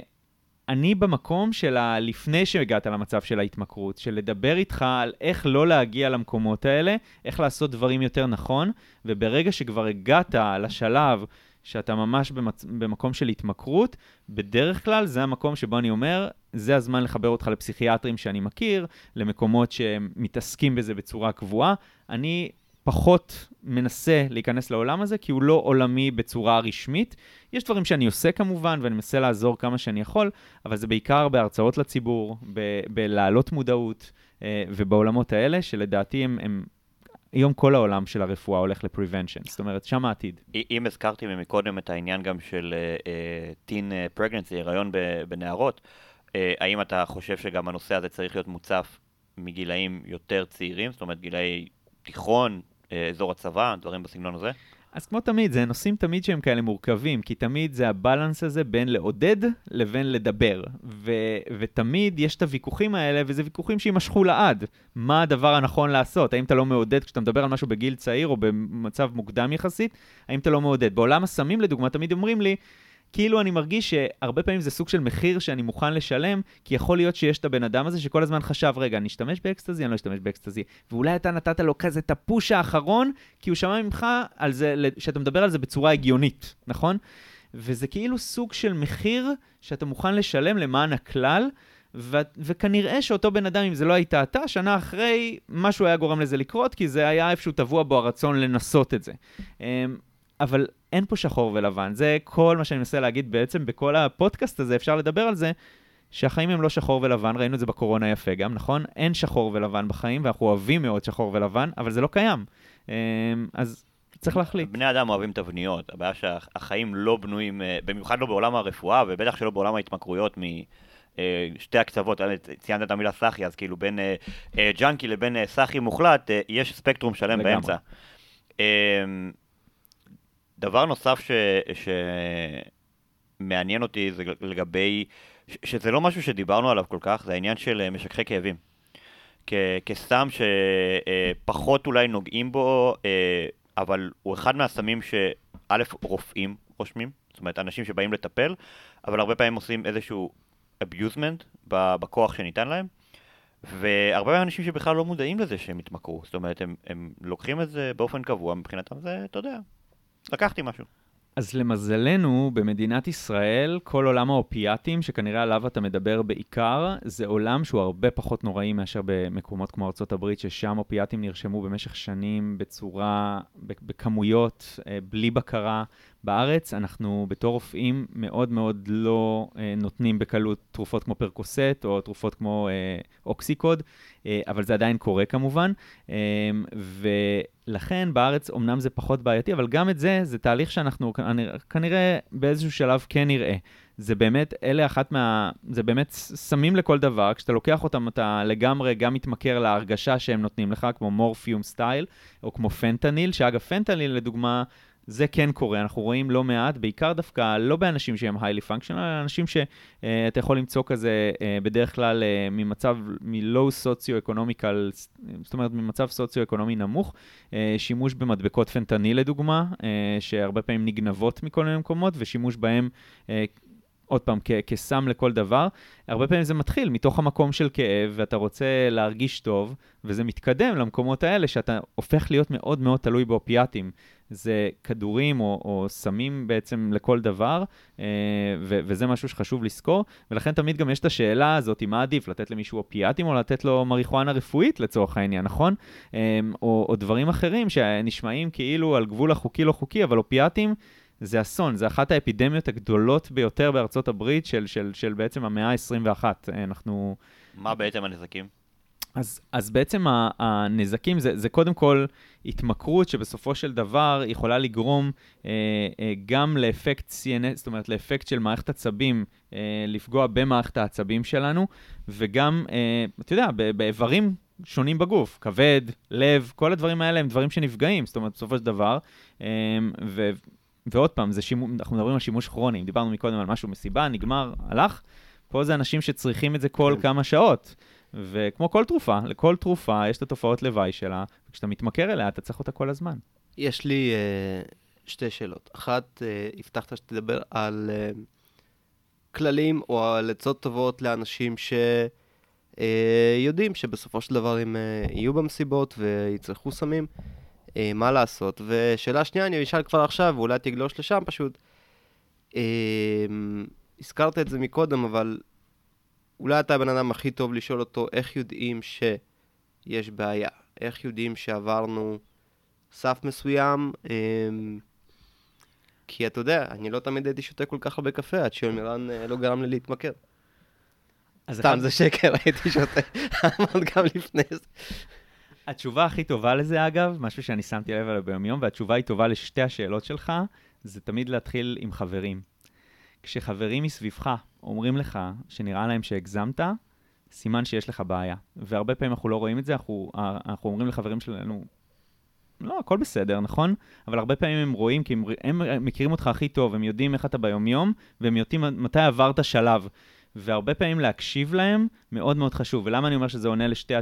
[SPEAKER 4] אני במקום של ה... לפני שהגעת למצב של ההתמכרות, של לדבר איתך על איך לא להגיע למקומות האלה, איך לעשות דברים יותר נכון, וברגע שכבר הגעת לשלב שאתה ממש במצ... במקום של התמכרות, בדרך כלל זה המקום שבו אני אומר, זה הזמן לחבר אותך לפסיכיאטרים שאני מכיר, למקומות שמתעסקים בזה בצורה קבועה. אני פחות מנסה להיכנס לעולם הזה, כי הוא לא עולמי בצורה רשמית. יש דברים שאני עושה כמובן, ואני מנסה לעזור כמה שאני יכול, אבל זה בעיקר בהרצאות לציבור, בלהעלות מודעות, אה, ובעולמות האלה, שלדעתי הם, הם היום כל העולם של הרפואה הולך ל-prevention, זאת אומרת, שם העתיד.
[SPEAKER 3] אם הזכרתי מקודם את העניין גם של טין uh, פרגנסי, הריון בנערות, uh, האם אתה חושב שגם הנושא הזה צריך להיות מוצף מגילאים יותר צעירים, זאת אומרת גילאי תיכון, uh, אזור הצבא, דברים בסגנון הזה?
[SPEAKER 4] אז כמו תמיד, זה נושאים תמיד שהם כאלה מורכבים, כי תמיד זה הבלנס הזה בין לעודד לבין לדבר. ו- ותמיד יש את הוויכוחים האלה, וזה ויכוחים שיימשכו לעד. מה הדבר הנכון לעשות? האם אתה לא מעודד כשאתה מדבר על משהו בגיל צעיר או במצב מוקדם יחסית? האם אתה לא מעודד? בעולם הסמים, לדוגמה, תמיד אומרים לי, כאילו אני מרגיש שהרבה פעמים זה סוג של מחיר שאני מוכן לשלם, כי יכול להיות שיש את הבן אדם הזה שכל הזמן חשב, רגע, אני אשתמש באקסטזי, אני לא אשתמש באקסטזי. ואולי אתה נתת לו כזה את הפוש האחרון, כי הוא שמע ממך על זה, שאתה מדבר על זה בצורה הגיונית, נכון? וזה כאילו סוג של מחיר שאתה מוכן לשלם למען הכלל, ו- וכנראה שאותו בן אדם, אם זה לא היית אתה, שנה אחרי, משהו היה גורם לזה לקרות, כי זה היה איפשהו טבוע בו הרצון לנסות את זה. אמ, אבל אין פה שחור ולבן. זה כל מה שאני מנסה להגיד בעצם בכל הפודקאסט הזה, אפשר לדבר על זה, שהחיים הם לא שחור ולבן, ראינו את זה בקורונה יפה גם, נכון? אין שחור ולבן בחיים, ואנחנו אוהבים מאוד שחור ולבן, אבל זה לא קיים. אמ, אז צריך להחליט.
[SPEAKER 3] בני אדם אוהבים תבניות, הבעיה שהחיים לא בנויים, אה, במיוחד לא בעולם הרפואה, ובטח שלא בעולם ההתמכרויות מ... אה, שתי הקצוות, ציינת את המילה סאחי, אז כאילו בין אה, ג'אנקי לבין סאחי מוחלט, יש ספקטרום שלם לגמרי. באמצע. דבר נוסף ש... שמעניין אותי זה לגבי, ש... שזה לא משהו שדיברנו עליו כל כך, זה העניין של אה, משככי כאבים. כ... כסם שפחות אולי נוגעים בו, אה, אבל הוא אחד מהסמים שא', רופאים רושמים, זאת אומרת, אנשים שבאים לטפל, אבל הרבה פעמים עושים איזשהו abusement בכוח שניתן להם. והרבה אנשים שבכלל לא מודעים לזה שהם התמכרו, זאת אומרת, הם, הם לוקחים את זה באופן קבוע, מבחינתם זה, אתה יודע, לקחתי משהו.
[SPEAKER 4] אז למזלנו, במדינת ישראל, כל עולם האופיאטים, שכנראה עליו אתה מדבר בעיקר, זה עולם שהוא הרבה פחות נוראי מאשר במקומות כמו ארה"ב, ששם אופיאטים נרשמו במשך שנים בצורה, בכמויות, אה, בלי בקרה. בארץ אנחנו בתור רופאים מאוד מאוד לא אה, נותנים בקלות תרופות כמו פרקוסט או תרופות כמו אה, אוקסיקוד, אה, אבל זה עדיין קורה כמובן, אה, ולכן בארץ אמנם זה פחות בעייתי, אבל גם את זה, זה תהליך שאנחנו כנראה באיזשהו שלב כן נראה. זה באמת, אלה אחת מה... זה באמת סמים לכל דבר, כשאתה לוקח אותם אתה לגמרי גם מתמכר להרגשה שהם נותנים לך, כמו מורפיום סטייל, או כמו פנטניל, שאגב, פנטניל לדוגמה, זה כן קורה, אנחנו רואים לא מעט, בעיקר דווקא לא באנשים שהם highly functional, אלא אנשים שאתה uh, יכול למצוא כזה uh, בדרך כלל uh, ממצב, מ-low סוציו-אקונומיקל, זאת אומרת ממצב סוציו-אקונומי נמוך, uh, שימוש במדבקות פנטניל לדוגמה, uh, שהרבה פעמים נגנבות מכל מיני מקומות, ושימוש בהם uh, עוד פעם, כ- כסם לכל דבר, הרבה פעמים זה מתחיל מתוך המקום של כאב, ואתה רוצה להרגיש טוב, וזה מתקדם למקומות האלה שאתה הופך להיות מאוד מאוד תלוי באופיאטים. זה כדורים או, או סמים בעצם לכל דבר, אה, ו- וזה משהו שחשוב לזכור, ולכן תמיד גם יש את השאלה הזאת, מה עדיף, לתת למישהו אופיאטים או לתת לו מריחואנה רפואית לצורך העניין, נכון? אה, או, או דברים אחרים שנשמעים כאילו על גבול החוקי לא חוקי, אבל אופיאטים... זה אסון, זה אחת האפידמיות הגדולות ביותר בארצות הברית של, של, של בעצם המאה ה-21. אנחנו...
[SPEAKER 3] מה בעצם הנזקים?
[SPEAKER 4] אז, אז בעצם הנזקים זה, זה קודם כל התמכרות שבסופו של דבר יכולה לגרום אה, אה, גם לאפקט CNS, זאת אומרת לאפקט של מערכת עצבים, אה, לפגוע במערכת העצבים שלנו, וגם, אה, אתה יודע, באיברים שונים בגוף, כבד, לב, כל הדברים האלה הם דברים שנפגעים, זאת אומרת, בסופו של דבר, אה, ו... ועוד פעם, שימו, אנחנו מדברים על שימוש כרוני, אם דיברנו מקודם על משהו מסיבה, נגמר, הלך, פה זה אנשים שצריכים את זה כל כן. כמה שעות. וכמו כל תרופה, לכל תרופה יש את התופעות לוואי שלה, וכשאתה מתמכר אליה, אתה צריך אותה כל הזמן.
[SPEAKER 2] יש לי uh, שתי שאלות. אחת, uh, הבטחת שתדבר על uh, כללים או על עצות טובות לאנשים שיודעים uh, שבסופו של דבר הם uh, יהיו במסיבות ויצרכו סמים. אה, מה לעשות. ושאלה שנייה, אני אשאל כבר עכשיו, ואולי תגלוש לשם פשוט. אה, הזכרת את זה מקודם, אבל אולי אתה הבן אדם הכי טוב לשאול אותו איך יודעים שיש בעיה, איך יודעים שעברנו סף מסוים, אה, כי אתה יודע, אני לא תמיד הייתי שותה כל כך הרבה קפה עד שיומירן אה, לא גרם לי להתמכר. סתם, אחד... זה שקר, הייתי שותה המון גם לפני זה.
[SPEAKER 4] התשובה הכי טובה לזה, אגב, משהו שאני שמתי לב עליו ביום-יום, והתשובה היא טובה לשתי השאלות שלך, זה תמיד להתחיל עם חברים. כשחברים מסביבך אומרים לך שנראה להם שהגזמת, סימן שיש לך בעיה. והרבה פעמים אנחנו לא רואים את זה, אנחנו, אנחנו אומרים לחברים שלנו, לא, הכל בסדר, נכון? אבל הרבה פעמים הם רואים, כי הם, הם מכירים אותך הכי טוב, הם יודעים איך אתה ביומיום, והם יודעים מתי עברת שלב. והרבה פעמים להקשיב להם מאוד מאוד חשוב. ולמה אני אומר שזה עונה לשתי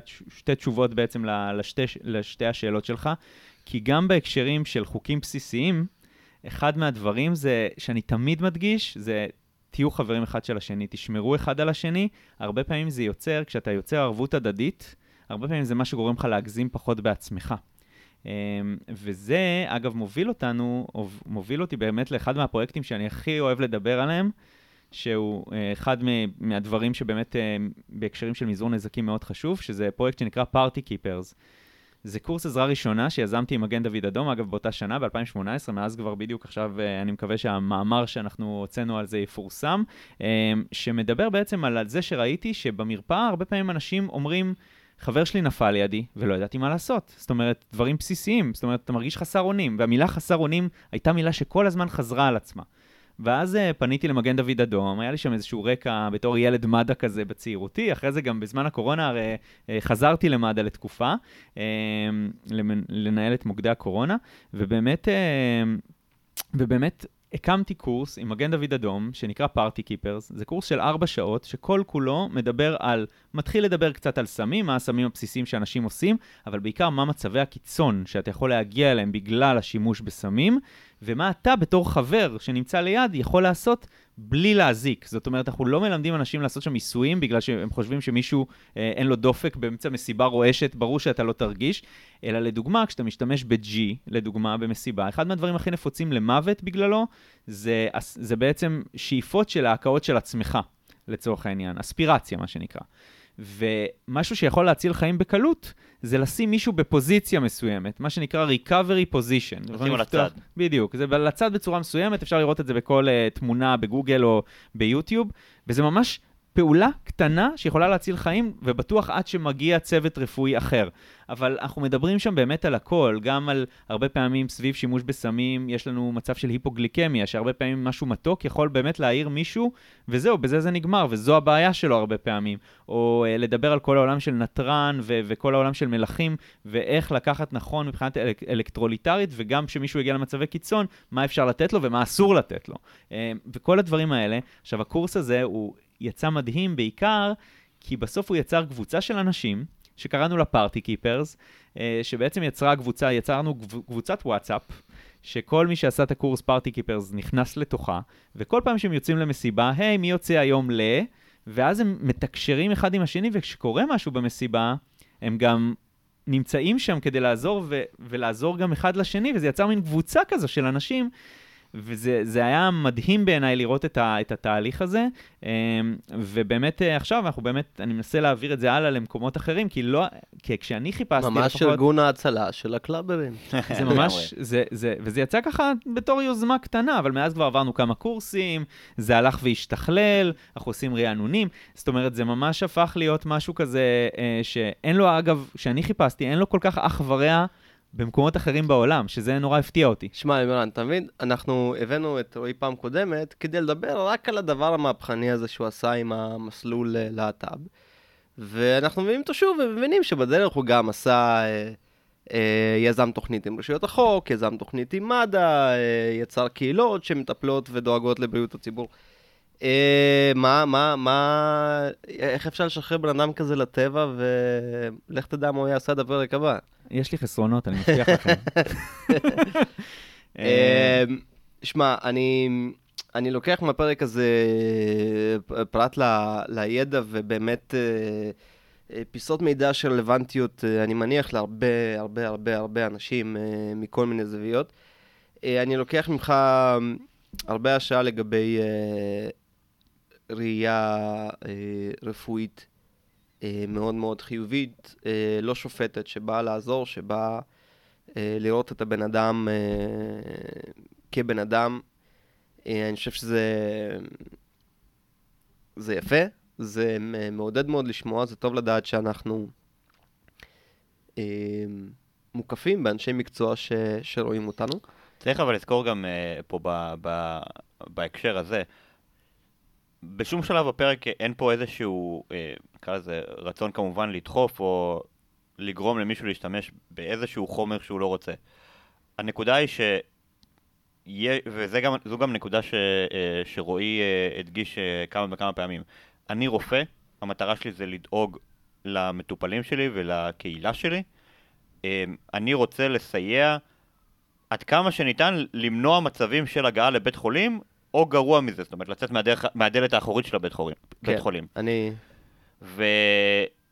[SPEAKER 4] תשובות בעצם לשתי, לשתי השאלות שלך? כי גם בהקשרים של חוקים בסיסיים, אחד מהדברים זה, שאני תמיד מדגיש, זה תהיו חברים אחד של השני, תשמרו אחד על השני. הרבה פעמים זה יוצר, כשאתה יוצר ערבות הדדית, הרבה פעמים זה מה שגורם לך להגזים פחות בעצמך. אמ, וזה, אגב, מוביל אותנו, מוביל אותי באמת לאחד מהפרויקטים שאני הכי אוהב לדבר עליהם, שהוא uh, אחד מהדברים שבאמת uh, בהקשרים של מזעור נזקים מאוד חשוב, שזה פרויקט שנקרא Party Keepers. זה קורס עזרה ראשונה שיזמתי עם מגן דוד אדום, אגב, באותה שנה, ב-2018, מאז כבר בדיוק עכשיו, uh, אני מקווה שהמאמר שאנחנו הוצאנו על זה יפורסם, שמדבר בעצם על זה שראיתי שבמרפאה הרבה פעמים אנשים אומרים, חבר שלי נפל לידי ולא ידעתי מה לעשות. זאת אומרת, דברים בסיסיים, זאת אומרת, אתה מרגיש חסר אונים, והמילה חסר אונים הייתה מילה שכל הזמן חזרה על עצמה. ואז uh, פניתי למגן דוד אדום, היה לי שם איזשהו רקע בתור ילד מד"א כזה בצעירותי, אחרי זה גם בזמן הקורונה הרי uh, חזרתי למד"א לתקופה, uh, לנהל את מוקדי הקורונה, ובאמת, ובאמת הקמתי קורס עם מגן דוד אדום, שנקרא פארטי קיפרס. זה קורס של ארבע שעות, שכל כולו מדבר על, מתחיל לדבר קצת על סמים, מה הסמים הבסיסיים שאנשים עושים, אבל בעיקר מה מצבי הקיצון שאתה יכול להגיע אליהם בגלל השימוש בסמים, ומה אתה בתור חבר שנמצא ליד יכול לעשות בלי להזיק. זאת אומרת, אנחנו לא מלמדים אנשים לעשות שם ניסויים בגלל שהם חושבים שמישהו אה, אין לו דופק באמצע מסיבה רועשת, ברור שאתה לא תרגיש, אלא לדוגמה, כשאתה משתמש ב-G, לדוגמה, במסיבה, אחד מהדברים הכי נפוצים למוות בגללו, זה, זה בעצם שאיפות של ההקאות של עצמך, לצורך העניין, אספירציה, מה שנקרא. ומשהו שיכול להציל חיים בקלות, זה לשים מישהו בפוזיציה מסוימת, מה שנקרא recovery position.
[SPEAKER 3] לשים על הצד.
[SPEAKER 4] בדיוק, זה על הצד בצורה מסוימת, אפשר לראות את זה בכל uh, תמונה בגוגל או ביוטיוב, וזה ממש פעולה קטנה שיכולה להציל חיים, ובטוח עד שמגיע צוות רפואי אחר. אבל אנחנו מדברים שם באמת על הכל, גם על הרבה פעמים סביב שימוש בסמים, יש לנו מצב של היפוגליקמיה, שהרבה פעמים משהו מתוק יכול באמת להעיר מישהו, וזהו, בזה זה נגמר, וזו הבעיה שלו הרבה פעמים. או uh, לדבר על כל העולם של נתרן ו- וכל העולם של מלחים, ואיך לקחת נכון מבחינת אל- אלקטרוליטרית, וגם כשמישהו יגיע למצבי קיצון, מה אפשר לתת לו ומה אסור לתת לו. Uh, וכל הדברים האלה, עכשיו הקורס הזה הוא... יצא מדהים בעיקר כי בסוף הוא יצר קבוצה של אנשים, שקראנו לה פארטי קיפרס, אה, שבעצם יצרה קבוצה, יצרנו קבוצת וואטסאפ, שכל מי שעשה את הקורס פארטי קיפרס נכנס לתוכה, וכל פעם שהם יוצאים למסיבה, היי, מי יוצא היום ל... ואז הם מתקשרים אחד עם השני, וכשקורה משהו במסיבה, הם גם נמצאים שם כדי לעזור ו- ולעזור גם אחד לשני, וזה יצר מין קבוצה כזו של אנשים וזה היה מדהים בעיניי לראות את, ה, את התהליך הזה, אמ, ובאמת אה, עכשיו אנחנו באמת, אני מנסה להעביר את זה הלאה למקומות אחרים, כי לא, כי כשאני חיפשתי
[SPEAKER 2] ממש לפחות... ממש ארגון ההצלה של הקלאברים.
[SPEAKER 4] זה ממש, זה, זה, וזה יצא ככה בתור יוזמה קטנה, אבל מאז כבר עברנו כמה קורסים, זה הלך והשתכלל, אנחנו עושים רענונים, זאת אומרת, זה ממש הפך להיות משהו כזה אה, שאין לו, אגב, כשאני חיפשתי, אין לו כל כך אח ורע. במקומות אחרים בעולם, שזה נורא הפתיע אותי.
[SPEAKER 2] שמע, אתה מבין? אנחנו הבאנו את רועי פעם קודמת כדי לדבר רק על הדבר המהפכני הזה שהוא עשה עם המסלול אה, להט"ב. ואנחנו מבינים אותו שוב ומבינים שבדרך הוא גם עשה, אה, אה, יזם תוכנית עם רשויות החוק, יזם תוכנית עם מד"א, אה, יצר קהילות שמטפלות ודואגות לבריאות הציבור. אה, מה, מה, מה, איך אפשר לשחרר בן אדם כזה לטבע ולך תדע מה הוא יעשה עד הפרק הבא.
[SPEAKER 4] יש לי חסרונות, אני מבטיח לכם.
[SPEAKER 2] אה, שמע, אני, אני לוקח מהפרק הזה פרט ל, לידע ובאמת אה, פיסות מידע של רלוונטיות, אני מניח, להרבה הרבה הרבה הרבה אנשים מכל מיני זוויות. אני לוקח ממך הרבה השעה לגבי ראייה אה, רפואית אה, מאוד מאוד חיובית, אה, לא שופטת, שבאה לעזור, שבאה אה, לראות את הבן אדם כבן אדם. אני חושב שזה זה יפה, זה מעודד מאוד לשמוע, זה טוב לדעת שאנחנו מוקפים באנשי מקצוע ש, שרואים אותנו.
[SPEAKER 3] צריך אבל לזכור גם פה ב, ב, בהקשר הזה, בשום שלב בפרק אין פה איזשהו, אה, נקרא לזה, רצון כמובן לדחוף או לגרום למישהו להשתמש באיזשהו חומר שהוא לא רוצה. הנקודה היא ש... וזו גם, גם נקודה ש, אה, שרועי אה, הדגיש כמה וכמה פעמים. אני רופא, המטרה שלי זה לדאוג למטופלים שלי ולקהילה שלי. אני רוצה לסייע עד כמה שניתן למנוע מצבים של הגעה לבית חולים או גרוע מזה, זאת אומרת, לצאת מהדרך, מהדלת האחורית של הבית חולים.
[SPEAKER 2] כן,
[SPEAKER 3] בית חולים.
[SPEAKER 2] אני...
[SPEAKER 3] ו...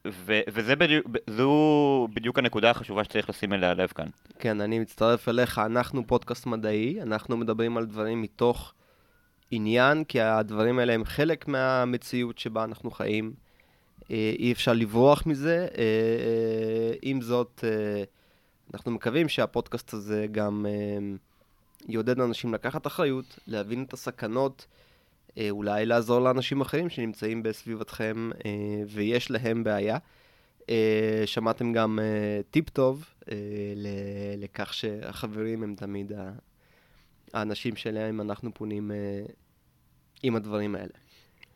[SPEAKER 3] ו... וזה בדיוק, זו בדיוק הנקודה החשובה שצריך לשים אליה לב כאן.
[SPEAKER 2] כן, אני מצטרף אליך, אנחנו פודקאסט מדעי, אנחנו מדברים על דברים מתוך עניין, כי הדברים האלה הם חלק מהמציאות שבה אנחנו חיים. אה, אי אפשר לברוח מזה. אה, אה, עם זאת, אנחנו מקווים שהפודקאסט הזה גם... יעודד אנשים לקחת אחריות, להבין את הסכנות, אה, אולי לעזור לאנשים אחרים שנמצאים בסביבתכם אה, ויש להם בעיה. אה, שמעתם גם טיפ טוב לכך שהחברים הם תמיד האנשים שלהם אנחנו פונים עם הדברים האלה.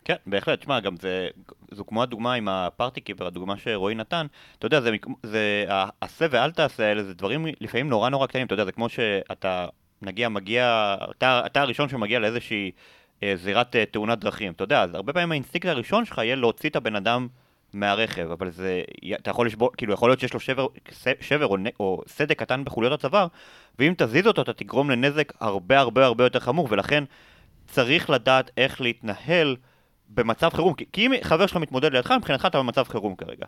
[SPEAKER 3] כן, בהחלט. שמע, גם זה, זו כמו הדוגמה עם הפארטי קיפר, הדוגמה שרועי נתן. אתה יודע, זה, זה, העשה ואל תעשה האלה, זה דברים לפעמים נורא נורא קטנים. אתה יודע, זה כמו שאתה נגיע, מגיע, אתה, אתה הראשון שמגיע לאיזושהי אה, זירת אה, תאונת דרכים, אתה יודע, אז הרבה פעמים האינסטינקט הראשון שלך יהיה להוציא את הבן אדם מהרכב, אבל זה, אתה יכול לשבור, כאילו יכול להיות שיש לו שבר, שבר או, או סדק קטן בחוליות הצוואר, ואם תזיז אותו אתה תגרום לנזק הרבה הרבה הרבה יותר חמור, ולכן צריך לדעת איך להתנהל במצב חירום, כי, כי אם חבר שלך מתמוטט לידך, מבחינתך אתה במצב חירום כרגע.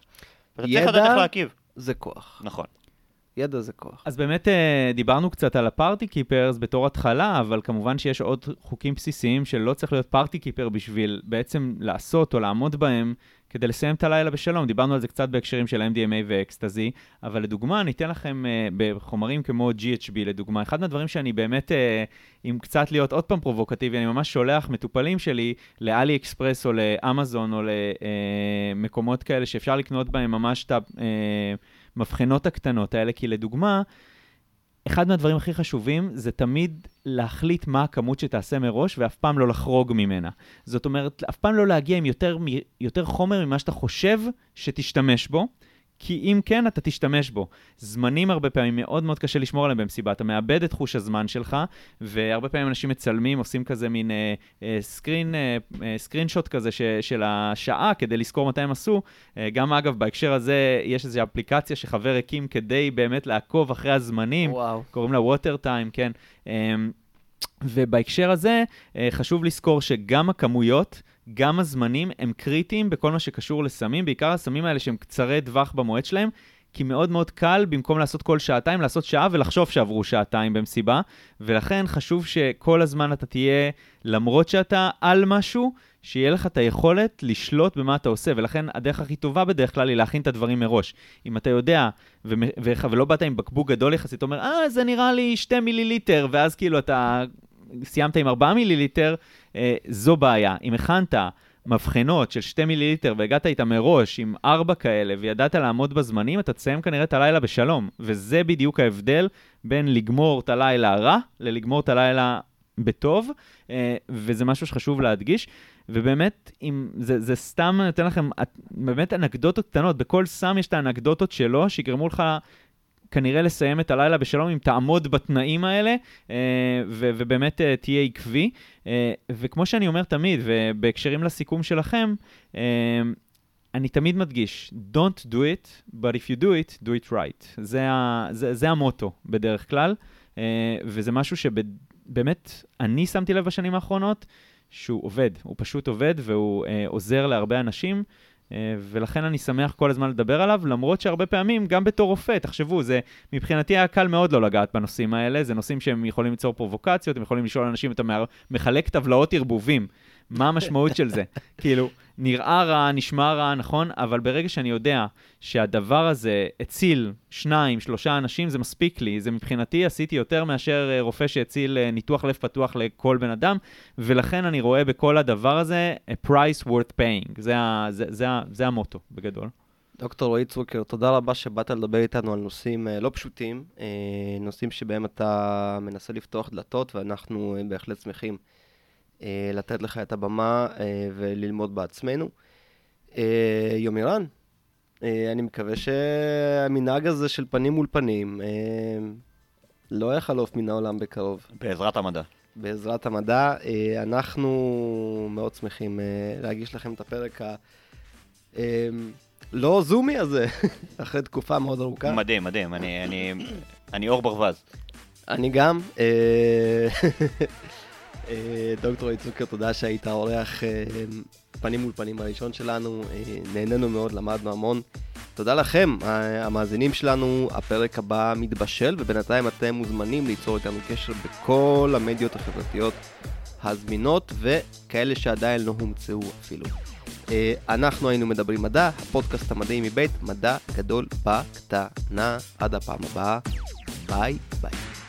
[SPEAKER 3] ואתה צריך לדעת איך להגיב.
[SPEAKER 2] זה כוח.
[SPEAKER 3] נכון.
[SPEAKER 2] ידע זה כוח.
[SPEAKER 4] אז באמת אה, דיברנו קצת על הפארטי קיפרס בתור התחלה, אבל כמובן שיש עוד חוקים בסיסיים שלא צריך להיות פארטי קיפר בשביל בעצם לעשות או לעמוד בהם כדי לסיים את הלילה בשלום. דיברנו על זה קצת בהקשרים של MDMA ואקסטזי, אבל לדוגמה, אני אתן לכם uh, בחומרים כמו GHB, לדוגמה, אחד מהדברים שאני באמת, uh, עם קצת להיות עוד פעם פרובוקטיבי, אני ממש שולח מטופלים שלי לאלי אקספרס או לאמזון או למקומות כאלה שאפשר לקנות בהם ממש את המבחנות הקטנות האלה, כי לדוגמה, אחד מהדברים הכי חשובים זה תמיד להחליט מה הכמות שתעשה מראש ואף פעם לא לחרוג ממנה. זאת אומרת, אף פעם לא להגיע עם יותר, יותר חומר ממה שאתה חושב שתשתמש בו. כי אם כן, אתה תשתמש בו. זמנים הרבה פעמים מאוד מאוד קשה לשמור עליהם במסיבה, אתה מאבד את חוש הזמן שלך, והרבה פעמים אנשים מצלמים, עושים כזה מין אה, אה, סקרין, אה, אה, סקרין שוט כזה ש, של השעה כדי לזכור מתי הם עשו. אה, גם אגב, בהקשר הזה, יש איזו אפליקציה שחבר הקים כדי באמת לעקוב אחרי הזמנים,
[SPEAKER 2] וואו.
[SPEAKER 4] קוראים לה ווטר טיים, כן. אה, ובהקשר הזה, אה, חשוב לזכור שגם הכמויות, גם הזמנים הם קריטיים בכל מה שקשור לסמים, בעיקר הסמים האלה שהם קצרי טווח במועד שלהם, כי מאוד מאוד קל, במקום לעשות כל שעתיים, לעשות שעה ולחשוב שעברו שעתיים במסיבה, ולכן חשוב שכל הזמן אתה תהיה, למרות שאתה על משהו, שיהיה לך את היכולת לשלוט במה אתה עושה, ולכן הדרך הכי טובה בדרך כלל היא להכין את הדברים מראש. אם אתה יודע, ו- ו- ולא באת עם בקבוק גדול יחסית, אתה אומר, אה, זה נראה לי 2 מיליליטר, ואז כאילו אתה סיימת עם 4 מיליליטר, אה, זו בעיה. אם הכנת מבחנות של 2 מיליליטר והגעת איתה מראש עם 4 כאלה וידעת לעמוד בזמנים, אתה תסיים כנראה את הלילה בשלום. וזה בדיוק ההבדל בין לגמור את הלילה רע ללגמור את הלילה בטוב, אה, וזה משהו שחשוב להדגיש. ובאמת, אם, זה, זה סתם, נותן לכם באמת אנקדוטות קטנות, בכל סם יש את האנקדוטות שלו, שיגרמו לך כנראה לסיים את הלילה בשלום אם תעמוד בתנאים האלה, אה, ו- ובאמת אה, תהיה עקבי. אה, וכמו שאני אומר תמיד, ובהקשרים לסיכום שלכם, אני תמיד מדגיש, Don't do it, but if you do it, do it right. זה, ה- זה, זה המוטו בדרך כלל, וזה משהו שבאמת אני שמתי לב בשנים האחרונות, שהוא עובד, הוא פשוט עובד והוא עוזר להרבה אנשים. אה, ולכן אני שמח כל הזמן לדבר עליו, למרות שהרבה פעמים, גם בתור רופא, תחשבו, זה מבחינתי היה קל מאוד לא לגעת בנושאים האלה, זה נושאים שהם יכולים ליצור פרובוקציות, הם יכולים לשאול אנשים, אתה מחלק טבלאות ערבובים, מה המשמעות של זה? כאילו, נראה רע, נשמע רע, נכון? אבל ברגע שאני יודע שהדבר הזה הציל שניים, שלושה אנשים, זה מספיק לי. זה מבחינתי עשיתי יותר מאשר אה, רופא שהציל אה, ניתוח לב פתוח לכל בן אדם, ולכן אני רואה בכל הדבר הזה a price worth paying. זה, ה, זה, זה, זה, זה המוטו, בגדול.
[SPEAKER 2] דוקטור רועי צוקר, תודה רבה שבאת לדבר איתנו על נושאים אה, לא פשוטים, נושאים שבהם אתה מנסה לפתוח דלתות, ואנחנו בהחלט שמחים לתת לך את הבמה אה, וללמוד בעצמנו. אה, יומירן, אני מקווה שהמנהג הזה של פנים מול פנים לא יחלוף מן העולם בקרוב.
[SPEAKER 3] בעזרת המדע.
[SPEAKER 2] בעזרת המדע. אנחנו מאוד שמחים להגיש לכם את הפרק ה... לא זומי הזה, אחרי תקופה מאוד ארוכה.
[SPEAKER 3] מדהים, מדהים, אני, אני, אני אור ברווז.
[SPEAKER 2] אני גם. אה, דוקטור איצוקר, תודה שהיית אורח אה, פנים מול פנים הראשון שלנו, אה, נהנינו מאוד, למדנו המון. תודה לכם, המאזינים שלנו, הפרק הבא מתבשל, ובינתיים אתם מוזמנים ליצור איתנו קשר בכל המדיות החברתיות הזמינות, וכאלה שעדיין לא הומצאו אפילו. אנחנו היינו מדברים מדע, הפודקאסט המדעי מבית מדע גדול בקטנה. עד הפעם הבאה, ביי ביי.